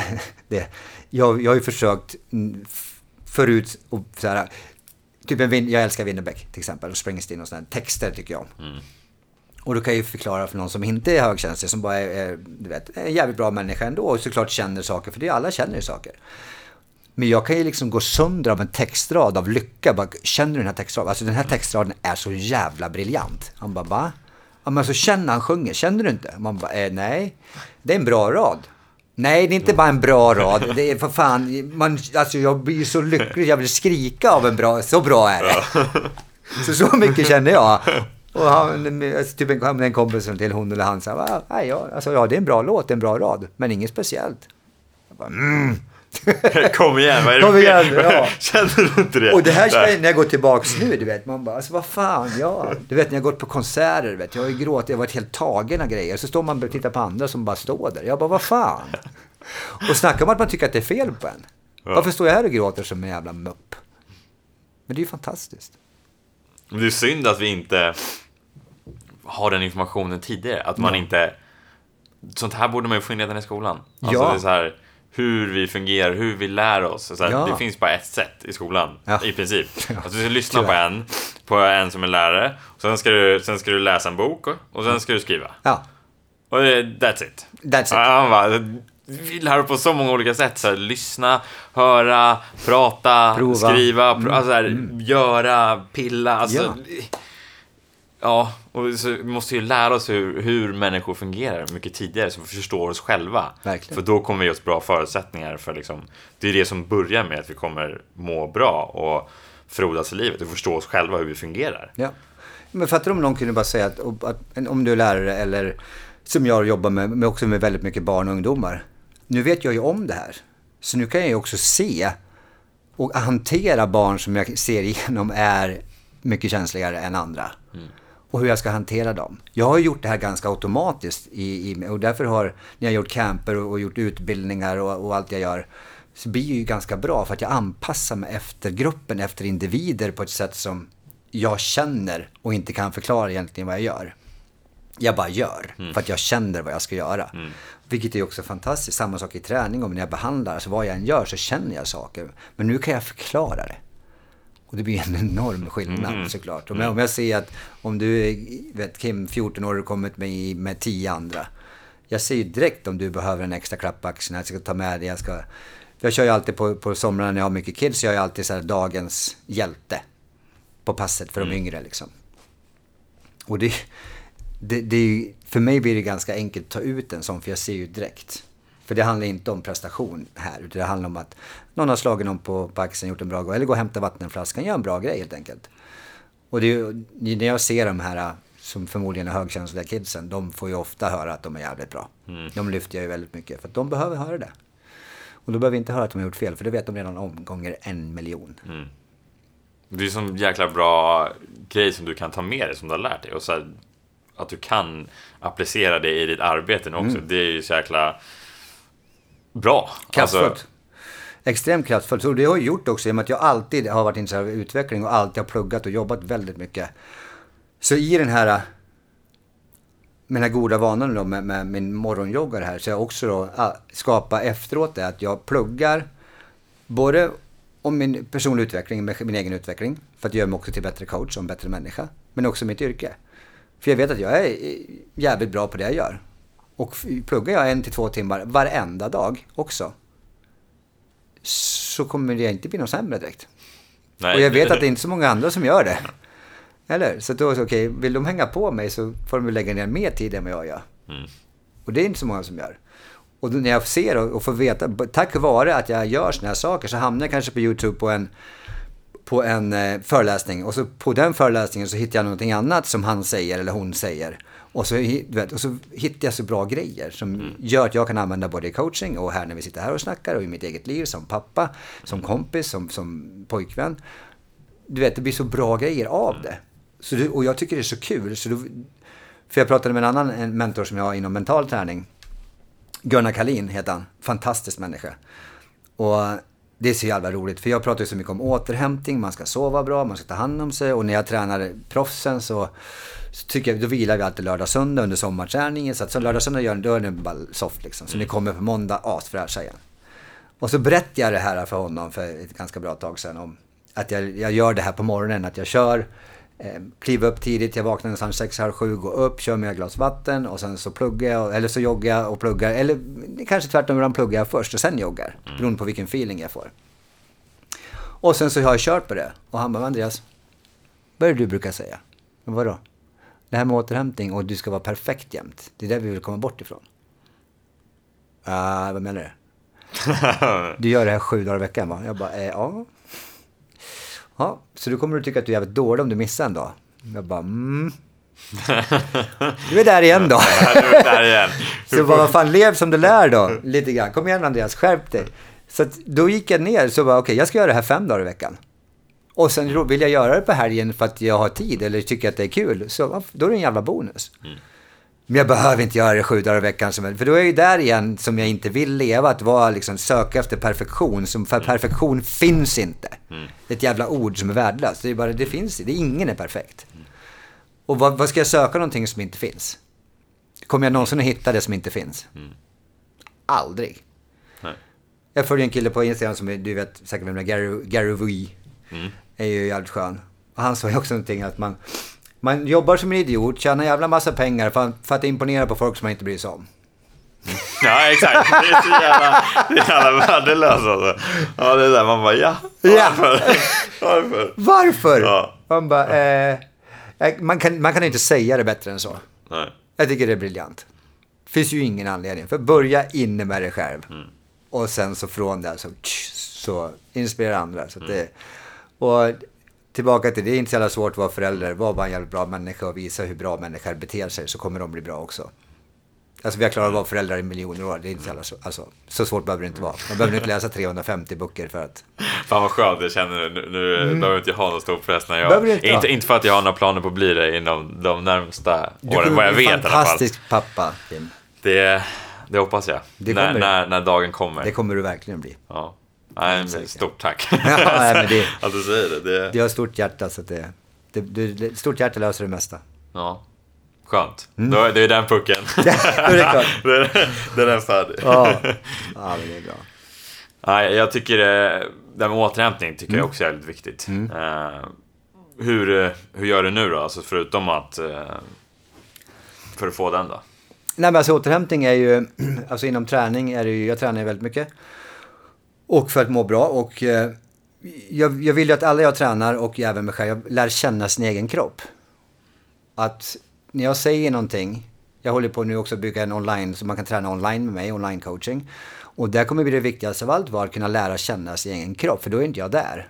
det, jag, jag har ju försökt förut, och så här, typ en, jag älskar Winnerbäck till exempel, och Springsteen och sådana texter tycker jag om. Mm. Och då kan jag ju förklara för någon som inte är högkänslig, som bara är, är du vet, en jävligt bra människa ändå och såklart känner saker, för det alla känner ju saker. Men jag kan ju liksom gå sönder av en textrad av lycka. Bara, känner du den här textraden? Alltså den här textraden är så jävla briljant. Han bara, va? Ja, men så känner han sjunger, känner du inte? Man bara, eh, nej. Det är en bra rad. Nej, det är inte bara en bra rad. Det är för fan, man, alltså jag blir så lycklig, jag vill skrika av en bra, så bra är det. Så, så mycket känner jag. Och han, alltså, typ en, en kompis till hon eller han sa, ja, alltså, ja, det är en bra låt, en bra rad, men inget speciellt. Jag bara, mm. Kom igen, vad är det Kom igen, ja. Känner du inte det? Och det här känner när jag går tillbaks nu, du vet. Man bara, alltså vad fan, ja. Du vet när jag gått på konserter, du vet. Jag har ju gråtit, jag har varit helt tagen av grejer. Så står man och tittar på andra som bara står där. Jag bara, vad fan. Och snacka om att man tycker att det är fel på en. Ja. Varför står jag här och gråter som en jävla mupp? Men det är ju fantastiskt. Det är synd att vi inte har den informationen tidigare. Att man ja. inte... Sånt här borde man ju få in redan i skolan. Alltså ja. det är så här hur vi fungerar, hur vi lär oss. Så ja. Det finns bara ett sätt i skolan, ja. i princip. Ja. Alltså, du ska lyssna på en, på en som är lärare, och sen ska du, sen ska du läsa en bok och sen ska du skriva. Ja. Och that's it. That's it. Han bara, vi lär på så många olika sätt. Så här, lyssna, höra, prata, Prova. skriva, pro mm. alltså, här, mm. göra, pilla. Alltså, ja. Ja, och vi måste ju lära oss hur, hur människor fungerar mycket tidigare så vi förstår oss själva. Verkligen. För då kommer vi oss bra förutsättningar för liksom, det är det som börjar med att vi kommer må bra och frodas i livet och förstå oss själva hur vi fungerar. Ja. Men fattar du om någon kunde bara säga att, att om du är lärare eller som jag jobbar med, med också med väldigt mycket barn och ungdomar. Nu vet jag ju om det här. Så nu kan jag ju också se och hantera barn som jag ser igenom är mycket känsligare än andra. Mm. Och hur jag ska hantera dem. Jag har gjort det här ganska automatiskt i, i och därför har, när jag gjort camper och, och gjort utbildningar och, och, allt jag gör, så blir det ju ganska bra för att jag anpassar mig efter gruppen, efter individer på ett sätt som jag känner och inte kan förklara egentligen vad jag gör. Jag bara gör, mm. för att jag känner vad jag ska göra. Mm. Vilket är också fantastiskt. Samma sak i träning, om när jag behandlar, alltså vad jag än gör så känner jag saker. Men nu kan jag förklara det. Och det blir en enorm skillnad mm. såklart. Om jag, om jag ser att om du är, vet Kim, 14 år och kommit med, med 10 andra. Jag ser ju direkt om du behöver en extra klapp på axeln, jag ska ta med dig, jag ska... Jag kör ju alltid på, på somrarna när jag har mycket kids, jag är alltid så här dagens hjälte. På passet för mm. de yngre liksom. Och det, det, det är för mig blir det ganska enkelt att ta ut en sån, för jag ser ju direkt. För det handlar inte om prestation här, utan det handlar om att någon har slagit någon på, på axeln, gjort en bra grej, eller gå och hämta vattenflaskan, gör en bra grej helt enkelt. Och det är, när jag ser de här som förmodligen är högkänsliga kidsen, de får ju ofta höra att de är jävligt bra. Mm. De lyfter jag ju väldigt mycket, för de behöver höra det. Och då behöver vi inte höra att de har gjort fel, för det vet de redan om gånger en miljon. Mm. Det är en jäkla bra grej som du kan ta med dig, som du har lärt dig. Och så här, att du kan applicera det i ditt arbete också. Mm. Det är ju så jäkla bra. Kraftfullt. Alltså... Extremt kraftfullt. Och det har jag gjort också i och med att jag alltid har varit intresserad av utveckling och alltid har pluggat och jobbat väldigt mycket. Så i den här med den här goda vanan då med, med min morgonjoggar här så jag också då skapa efteråt det att jag pluggar både om min personliga utveckling, min egen utveckling, för att göra mig också till bättre coach och en bättre människa. Men också mitt yrke. För jag vet att jag är jävligt bra på det jag gör. Och pluggar jag en till två timmar varenda dag också. Så kommer det inte bli något sämre direkt. Nej. Och jag vet att det är inte så många andra som gör det. Eller? Så då, okej, okay, vill de hänga på mig så får de lägga ner mer tid än vad jag gör. Mm. Och det är inte så många som gör. Och när jag ser och får veta, tack vare att jag gör sådana här saker så hamnar jag kanske på YouTube på en på en eh, föreläsning och så på den föreläsningen så hittar jag någonting annat som han säger eller hon säger. Och så, vet, och så hittar jag så bra grejer som mm. gör att jag kan använda både i coaching och här när vi sitter här och snackar och i mitt eget liv som pappa, som kompis, som, som pojkvän. Du vet, det blir så bra grejer av mm. det. Så det, och jag tycker det är så kul. Så då, för jag pratade med en annan en mentor som jag har inom mental träning. Gunnar Kalin heter han. Fantastisk människa. Och det är så jävla roligt, för jag pratar ju så mycket om återhämtning, man ska sova bra, man ska ta hand om sig och när jag tränar proffsen så, så tycker jag, då vilar vi alltid lördag söndag under sommarträningen. Så att så lördag söndag gör, då är det bara soft liksom. Så mm. ni kommer på måndag asfräscha igen. Och så berättade jag det här för honom för ett ganska bra tag sedan om att jag, jag gör det här på morgonen, att jag kör eh, kliva upp tidigt, jag vaknar någonstans sex, halv sju, går upp, kör med ett glas vatten och sen så pluggar jag, eller så joggar jag och pluggar. Eller kanske tvärtom, ibland pluggar jag först och sen joggar. Mm. Beroende på vilken feeling jag får. Och sen så har jag kört på det. Och han bara, Andreas, vad är det du brukar säga? Vadå? Det här med återhämtning och du ska vara perfekt jämt. Det är det vi vill komma bort ifrån. Uh, vad menar du? du gör det här sju dagar i veckan va? Jag bara, eh, ja. Ja, så då kommer du tycka att du är jävligt dålig om du missar en dag. Jag bara, mm. Du är där igen då. du är där igen. så bara, vad fan, lev som du lär då. Lite grann. Kom igen Andreas, skärp dig. Så då gick jag ner så bara, okej, okay, jag ska göra det här fem dagar i veckan. Och sen vill jag göra det på helgen för att jag har tid eller tycker att det är kul. Så då är det en jävla bonus. Mm. Men jag behöver inte göra det sju dagar i veckan. För då är jag ju där igen som jag inte vill leva. Att vara liksom, söka efter perfektion. Som för mm. perfektion finns inte. Mm. Det är ett jävla ord som är värdelöst. Det är bara, det finns det. Ingen är perfekt. Mm. Och vad, vad, ska jag söka någonting som inte finns? Kommer jag någonsin att hitta det som inte finns? Mm. Aldrig. Nej. Jag följer en kille på Instagram som du vet säkert vem det är, Gary, Gary Vee. Mm. Är ju jävligt skön. Och han sa ju också någonting att man man jobbar som en idiot, tjänar jävla massa pengar för, för att imponera på folk som man inte bryr sig om. Ja, exakt. Det är så jävla, jävla värdelöst alltså. Ja, det är där man bara, ja. Varför? Varför? Varför? Ja. Man bara, eh, man, kan, man kan inte säga det bättre än så. Nej. Jag tycker det är briljant. Det finns ju ingen anledning. För börja inne med dig själv. Mm. Och sen så från där så, så inspirera andra. Så mm. det, och tillbaka till det, är inte så jävla svårt att vara förälder. Var bara en jävligt bra människa och visa hur bra människor beter sig så kommer de bli bra också. Alltså vi har klarat att vara föräldrar i miljoner år. Det är inte så, jävla så, alltså, så svårt behöver det inte vara. Man behöver inte läsa 350 böcker för att... Fan vad skönt jag känner nu. Nu Mm. behöver inte jag ha någon stor press när du jag... inte Inte, inte för att jag har några planer på att bli det inom de närmsta Du åren, vad jag vet i alla fall. fantastisk pappa, Kim. Det, det hoppas jag. Det när, när, när dagen kommer. Det kommer du verkligen bli. Ja. Nej, men stort tack. Ja, nej, men det- att du säger det. det Du har stort hjärta så att det... det, det stort hjärta löser det mesta. ja. Skönt. Då, det är den pucken. Då är det klart. det, är, det den färdig. Ja, ja men det är bra. Nej, jag tycker det, det här med återhämtning tycker Mm. jag också är väldigt viktigt. Eh, hur, eh, hur gör du nu då? Alltså förutom att... Eh, för att få den då? Nej men alltså återhämtning är ju, alltså inom träning är det ju, jag tränar ju väldigt mycket. Och för att må bra och eh, jag, jag vill ju att alla jag tränar och även mig själv lär känna sin egen kropp. Att när jag säger någonting, jag håller på nu också att bygga en online, så man kan träna online med mig, online coaching. Och där kommer bli det viktigaste av allt vara att kunna lära känna sin egen kropp, för då är inte jag där.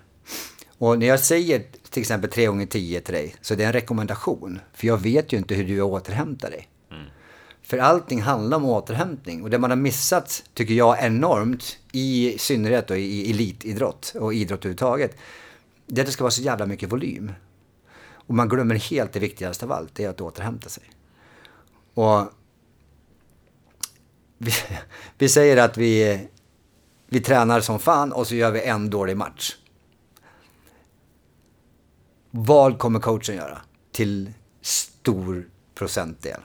Och när jag säger till exempel 3 gånger 10 till dig, så det är en rekommendation. För jag vet ju inte hur du återhämtar dig. För allting handlar om återhämtning. Och det man har missat, tycker jag, enormt, i synnerhet då i elitidrott och idrott överhuvudtaget, det är att det ska vara så jävla mycket volym. Och man glömmer helt det viktigaste av allt, det är att återhämta sig. Och vi, vi säger att vi, vi tränar som fan och så gör vi en dålig match. Vad kommer coachen göra? Till stor procentdel.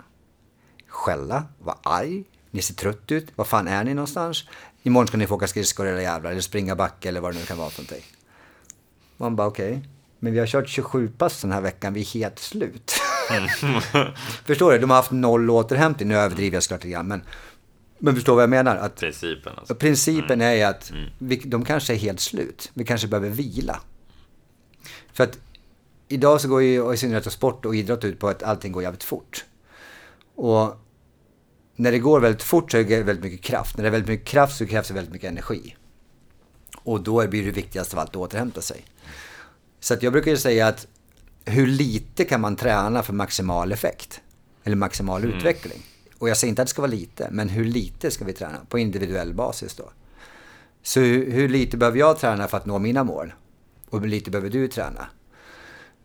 Skälla, vara arg, ni ser trött ut, var fan är ni någonstans? Imorgon ska ni få åka skridskor eller jävlar, eller springa backe eller vad det nu kan vara för någonting. Man bara okej, men vi har kört 27 pass den här veckan, vi är helt slut. förstår du? De har haft noll återhämtning, nu överdriver jag såklart lite grann, men, men förstår vad jag menar? Att Principen alltså. Principen är ju att vi, de kanske är helt slut. Vi kanske behöver vila. För att idag så går ju och i synnerhet sport och idrott ut på att allting går jävligt fort. Och när det går väldigt fort så är det väldigt mycket kraft. När det är väldigt mycket kraft så krävs det väldigt mycket energi. Och då blir det viktigast av allt att återhämta sig. Så jag brukar säga att hur lite kan man träna för maximal effekt? Eller maximal utveckling? Och jag säger inte att det ska vara lite, men hur lite ska vi träna på individuell basis då? Så hur, hur lite behöver jag träna för att nå mina mål? Och hur lite behöver du träna?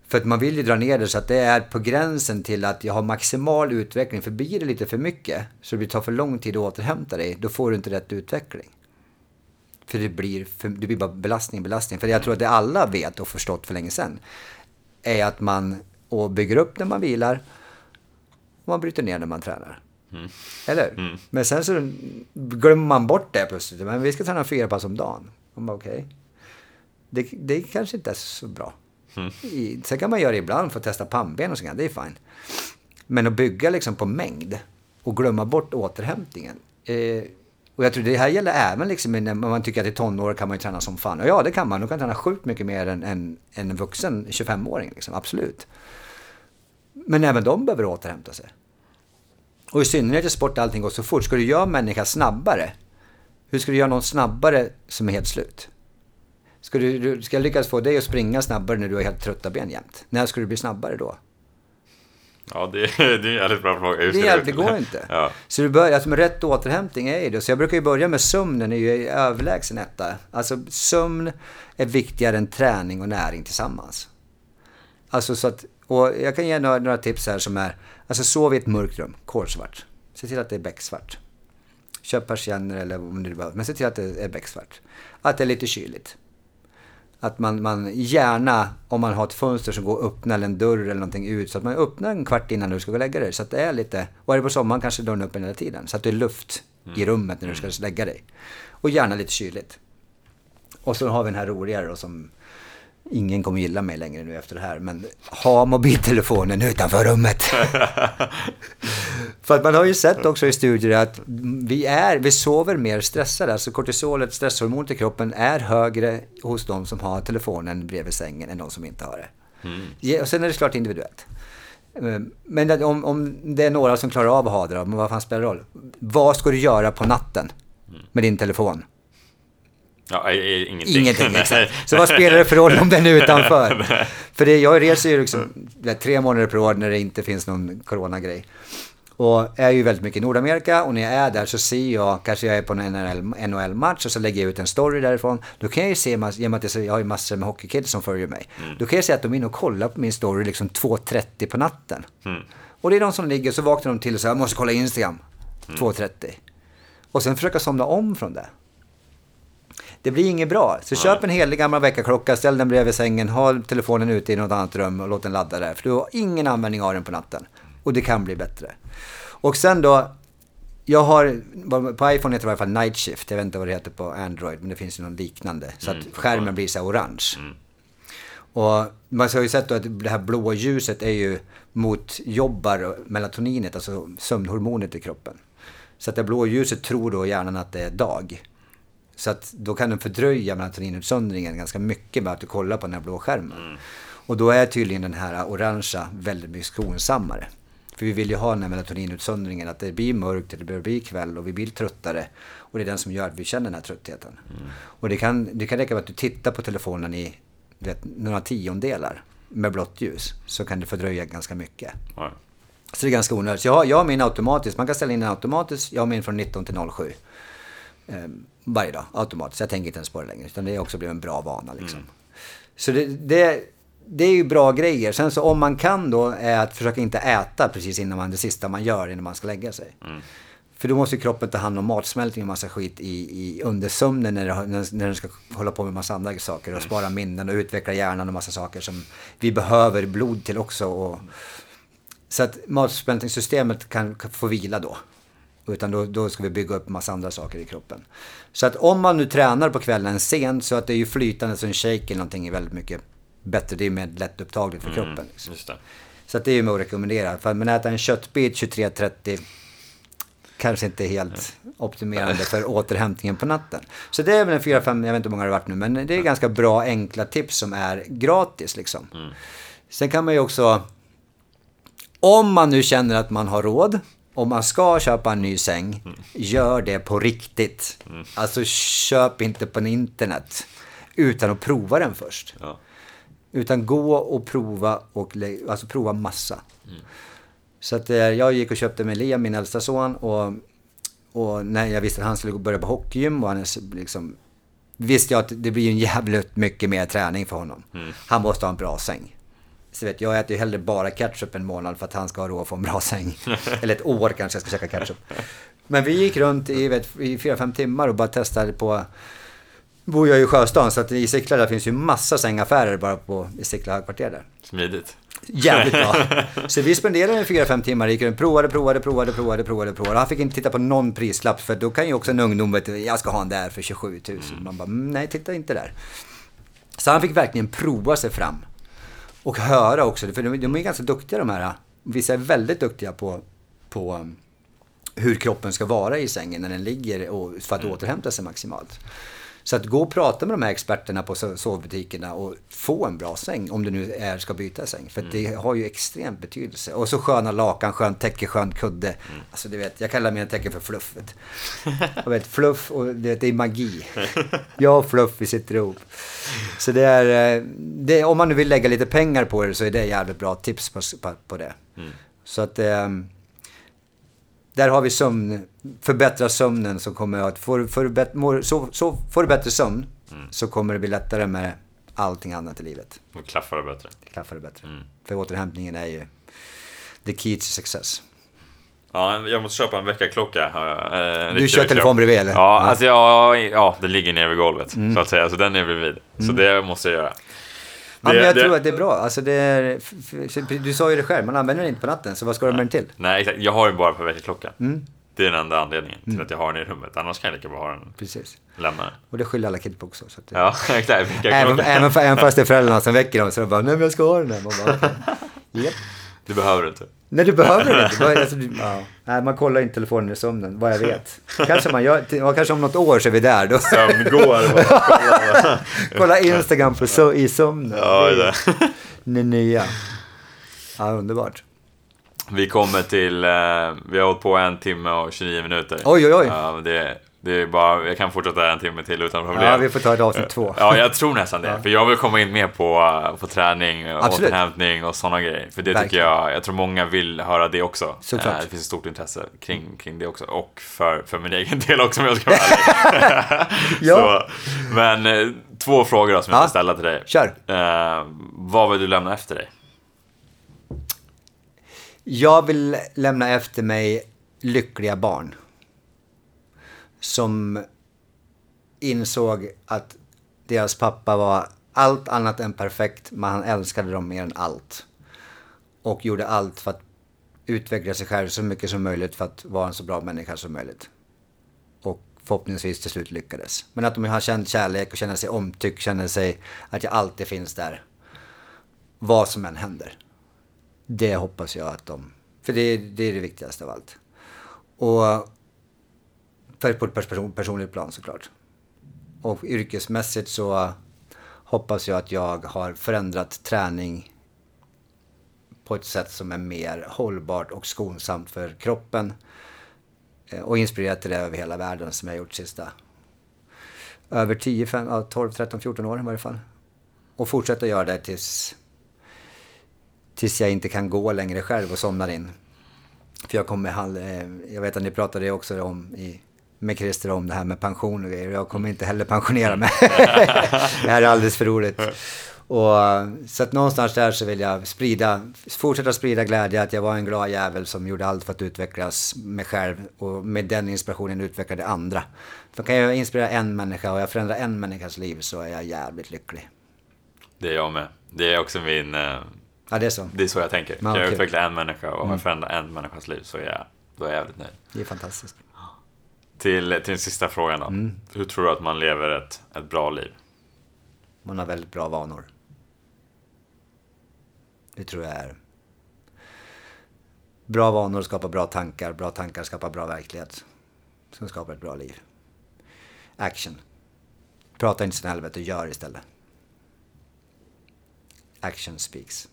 För att man vill ju dra ner det så att det är på gränsen till att jag har maximal utveckling. För blir det lite för mycket, så det tar för lång tid att återhämta dig, då får du inte rätt utveckling. För det blir, för, det blir bara belastning, belastning. För jag tror att det alla vet och förstått för länge sedan, är att man och bygger upp när man vilar, och man bryter ner när man tränar. Eller? Men sen så glömmer man bort det plötsligt. Men vi ska träna fyra pass om dagen. Man bara okej. Det, det kanske inte är så bra. I, sen kan man göra det ibland för att testa pannben och sånt, det är fine. Men att bygga liksom på mängd och glömma bort återhämtningen. Eh, och jag tror det här gäller även liksom när man tycker att i tonår kan man ju träna som fan. Och ja, det kan man. Du kan träna sjukt mycket mer än, än, än en vuxen 25-åring, liksom, absolut. Men även de behöver återhämta sig. Och i synnerhet i sport där allting går så fort. Ska du göra människa snabbare? Hur ska du göra någon snabbare som är helt slut? Ska du, du ska jag lyckas få dig att springa snabbare när du har helt trötta ben jämt? När ska du bli snabbare då? Ja, det, det är en jävligt bra fråga. Det, du- det går inte. Ja. Så du börjar, alltså med rätt återhämtning är det. Så jag brukar ju börja med sömnen, är ju överlägsen etta. Alltså sömn är viktigare än träning och näring tillsammans. Alltså så att, och jag kan ge några, några tips här som är, alltså sov i ett mörkt rum, kolsvart. Se till att det är becksvart. Köp persienner eller om du behöver, men se till att det är becksvart. Att det är lite kyligt. Att man, man gärna, om man har ett fönster som går att öppna eller en dörr eller någonting ut, så att man öppnar en kvart innan du ska gå och lägga dig. Så att det är lite, och är det på sommaren kanske dörren är öppen hela tiden. Så att det är luft i rummet när du ska lägga dig. Och gärna lite kyligt. Och så har vi den här roliga då som ingen kommer gilla mig längre nu efter det här. Men ha mobiltelefonen utanför rummet. För att man har ju sett också i studier att vi, är, vi sover mer stressade. Alltså kortisolet, stresshormonet i kroppen, är högre hos de som har telefonen bredvid sängen än de som inte har det. Ja, och sen är det klart individuellt. Eh, Men om, om det är några som klarar av att ha det då, men vad fan spelar det roll? Vad ska du göra på natten med din telefon? Ja, ingenting. Ingenting, exakt. Så vad spelar det för roll om den är utanför? för det, jag reser ju liksom tre månader per år när det inte finns någon coronagrej. Och är ju väldigt mycket i Nordamerika och när jag är där så ser jag, kanske jag är på en NHL-match och så lägger jag ut en story därifrån. Då kan jag ju se, med att jag har ju massor med hockeykids som följer mig. Då kan jag se att de är inne och kollar på min story liksom 2.30 på natten. Och det är de som ligger, så vaknar de till och säger jag måste kolla Instagram. 2.30. Och sen försöka somna om från det. Det blir inget bra. Så köp en helig gammal väckarklocka, ställ den bredvid sängen, ha telefonen ute i något annat rum och låt den ladda där. För du har ingen användning av den på natten. Och det kan bli bättre. Och sen då, jag har, på iPhone heter det i alla fall Night Shift. Jag vet inte vad det heter på Android, men det finns ju någon liknande. Så att skärmen blir så orange. Och man har ju sett då att det här blåa ljuset är ju motjobbar melatoninet, alltså sömnhormonet i kroppen. Så att det blåa ljuset tror då hjärnan att det är dag. Så att då kan den fördröja melatoninutsöndringen ganska mycket med att du kollar på den här blå skärmen. Och då är tydligen den här orangea väldigt mycket skonsammare. För vi vill ju ha den här melatoninutsöndringen, att det blir mörkt, det börjar bli kväll och vi blir tröttare. Och det är den som gör att vi känner den här tröttheten. Och det kan, det kan räcka med att du tittar på telefonen i vet, några tiondelar med blått ljus. Så kan det fördröja ganska mycket. Ja. Så det är ganska onödigt. Så Jag har, jag har min automatiskt. Man kan ställa in den automatiskt. Jag har min från 19 till 07. Eh, varje dag automatiskt. Jag tänker inte ens på det längre. Utan det är också blivit en bra vana liksom. Så det, det, det är ju bra grejer. Sen så om man kan då är att försöka inte äta precis innan man, det sista man gör innan man ska lägga sig. För då måste ju kroppen ta hand om matsmältning och massa skit i, i under sömnen när, det, har- när, när den ska hålla på med massa andra saker och spara minnen och utveckla hjärnan och massa saker som vi behöver blod till också. Och, så att matsmältningssystemet kan, kan få vila då. Utan då, då ska vi bygga upp massa andra saker i kroppen. Så att om man nu tränar på kvällen sent så att det är ju flytande så en shake eller någonting är väldigt mycket bättre. Det är mer lättupptagligt för kroppen. Liksom. Det. Så att det är ju med att rekommendera. För men äta en köttbit 23.30 kanske inte är helt optimerande för återhämtningen på natten. Så det är väl en 4-5, jag vet inte hur många det har varit nu, men det är ganska bra enkla tips som är gratis liksom. Sen kan man ju också, om man nu känner att man har råd, om man ska köpa en ny säng, gör det på riktigt. Alltså köp inte på internet utan att prova den först. Ja. Utan gå och prova och alltså prova massa. Så att eh, jag gick och köpte med Liam, min äldsta son. Och, och när jag visste att han skulle börja på hockeygym och han är liksom... Visste jag att det blir en jävligt mycket mer träning för honom. Han måste ha en bra säng. Så vet, jag äter ju hellre bara ketchup en månad för att han ska ha råd att få en bra säng. Eller ett år kanske jag ska käka ketchup. Men vi gick runt i, vet, i fyra, fem timmar och bara testade på bor jag i Sjöstan så att i Sickla där finns ju massa sängaffärer bara på, i Sickla högkvarter där. Smidigt. Jävligt bra. Så vi spenderade fyra, fem timmar, gick runt, provade, provade, provade, provade, provade, provade. Han fick inte titta på någon prislapp för då kan ju också en ungdom vet, du, jag ska ha en där för 27 000. Man bara, "Mm, nej titta inte där. Så han fick verkligen prova sig fram. Och höra också, för de, de är ganska duktiga de här. Vissa är väldigt duktiga på, på um, hur kroppen ska vara i sängen när den ligger och, för att återhämta sig maximalt. Så att gå och prata med de här experterna på so- sovbutikerna och få en bra säng om du nu är, ska byta säng. För att det har ju extremt betydelse. Och så sköna lakan, skönt täcke, skön kudde. Alltså du vet, jag kallar mina täcken för fluffet. Jag vet, fluff och det, det är magi. Jag och fluff, vi sitter ihop. Så det är, eh, det, om man nu vill lägga lite pengar på det så är det jävligt bra tips på, på, på det. Så att... ehm, där har vi sömn, förbättra sömnen som kommer att, får, förbätt, mår, så, så får du bättre sömn så kommer det bli lättare med allting annat i livet. Då klaffar det bättre. Klaffar det bättre. För återhämtningen är ju the key to success. Ja, jag måste köpa en väckarklocka. eh, en Du kör telefon bredvid, eller? Ja, alltså jag, ja, det ligger nere vid golvet så att säga. Så den är bredvid. Så det måste jag göra. Ja, men Det- jag det- tror att det är bra. Alltså det är, du sa ju det själv, man använder den inte på natten, så vad ska du med den till? Nej, exakt. Jag har den bara på väckarklockan. Mm. Det är den enda anledningen till att jag har den i rummet. Annars kan jag lika bra ha den Precis. lämna den. Och det skyller alla kids på också. Så att det, Ja, exakt. även, även, även fast det är föräldrarna som väcker dem så de bara, nej men jag ska ha den här. Man bara, okej. Japp. Du behöver det inte. Nej, du behöver inte. Alltså, du, ja. Nej, man kollar inte telefonen i sömnen, vad jag vet. Kanske man gör, kanske om något år så är vi där. Då. Sömngår. Kolla Instagram på so, i sömnen. Ja, det är nya. Ja, underbart. Vi kommer till, eh, vi har hållit på en timme och 29 minuter. Oj, oj, oj. Ja, det, Det är bara, jag kan fortsätta en timme till utan problem. Ja, vi får ta ett avsnitt två. Ja, jag tror nästan det. Ja. För jag vill komma in mer på, på träning, och Absolut. återhämtning och sådana grejer. För det tycker Verkligen. jag, jag tror många vill höra det också. Såklart. Eh, Det finns ett stort intresse kring, kring det också. Och för, för min egen del också om jag ska vara ärlig. Ja. Så, men eh, två frågor då som jag Ja. ska ställa till dig. Kör! Eh, vad vill du lämna efter dig? Jag vill lämna efter mig lyckliga barn. Som insåg att deras pappa var allt annat än perfekt, men han älskade dem mer än allt. Och gjorde allt för att utveckla sig själv så mycket som möjligt för att vara en så bra människa som möjligt. Och förhoppningsvis till slut lyckades. Men att de har känt kärlek och känner sig omtyckt, känner sig att jag alltid finns där. Vad som än händer. Det hoppas jag att de... För det, det är det viktigaste av allt. Och på ett person, personligt plan såklart. Och yrkesmässigt så eh, hoppas jag att jag har förändrat träning på ett sätt som är mer hållbart och skonsamt för kroppen. Eh, och inspirerat till det över hela världen som jag har gjort sista över 10, 5, 12, 13, 14 år i varje fall. Och fortsätta göra det tills tills jag inte kan gå längre själv och somnar in. För jag kommer eh, jag vet att ni pratade också om i, med Christer om det här med pension och grejer. Jag kommer inte heller pensionera mig. det här är alldeles för roligt. Och, så att någonstans där så vill jag sprida, fortsätta sprida glädje att jag var en glad jävel som gjorde allt för att utvecklas mig själv och med den inspirationen utvecklade andra. För kan jag inspirera en människa och jag förändrar en människas liv så är jag jävligt lycklig. Det är jag med. Det är också min... eh, Ja, det är så. Det är så jag tänker. Kan jag utveckla en människa och Mm. förändra en människas liv så är jag, då är jag jävligt nöjd. Det är fantastiskt. Till, till den sista frågan då. Mm. Hur tror du att man lever ett, ett bra liv? Man har väldigt bra vanor. Det tror jag är. Bra vanor skapar bra tankar, bra tankar skapar bra verklighet. Som skapar ett bra liv. Action. Prata inte sin helvete, gör istället. Action speaks.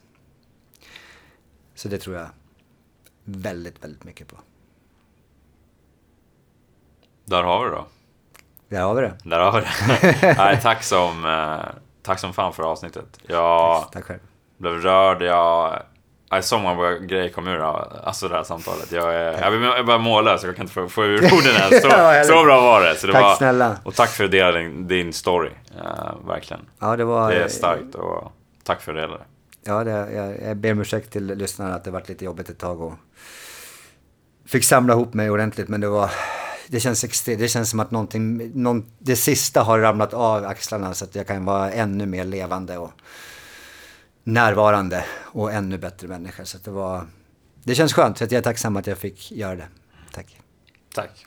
Så det tror jag väldigt, väldigt mycket på. Där har vi det då. Där har vi det. Där har vi det. Nej, tack, som, eh, tack som fan för avsnittet. Jag Tack själv. blev rörd. Jag, jag så många grejer kom ur alltså det här samtalet. Jag, är, jag, börjar måla så jag kan inte få, få ur orden än. Så, Ja, så bra var det. Så det Tack var, snälla. Och tack för att du delade din, din story. Eh, verkligen. Ja, det var... Det är starkt och tack för att du delade. Ja, det, jag, jag ber om ursäkt till lyssnarna att det varit lite jobbigt ett tag och fick samla ihop mig ordentligt men det var det känns, extre- det känns som att någonting, någon, det sista har ramlat av axlarna så att jag kan vara ännu mer levande och närvarande och ännu bättre människa. Så att det var, det känns skönt så att jag är tacksam att jag fick göra det. Tack. Tack.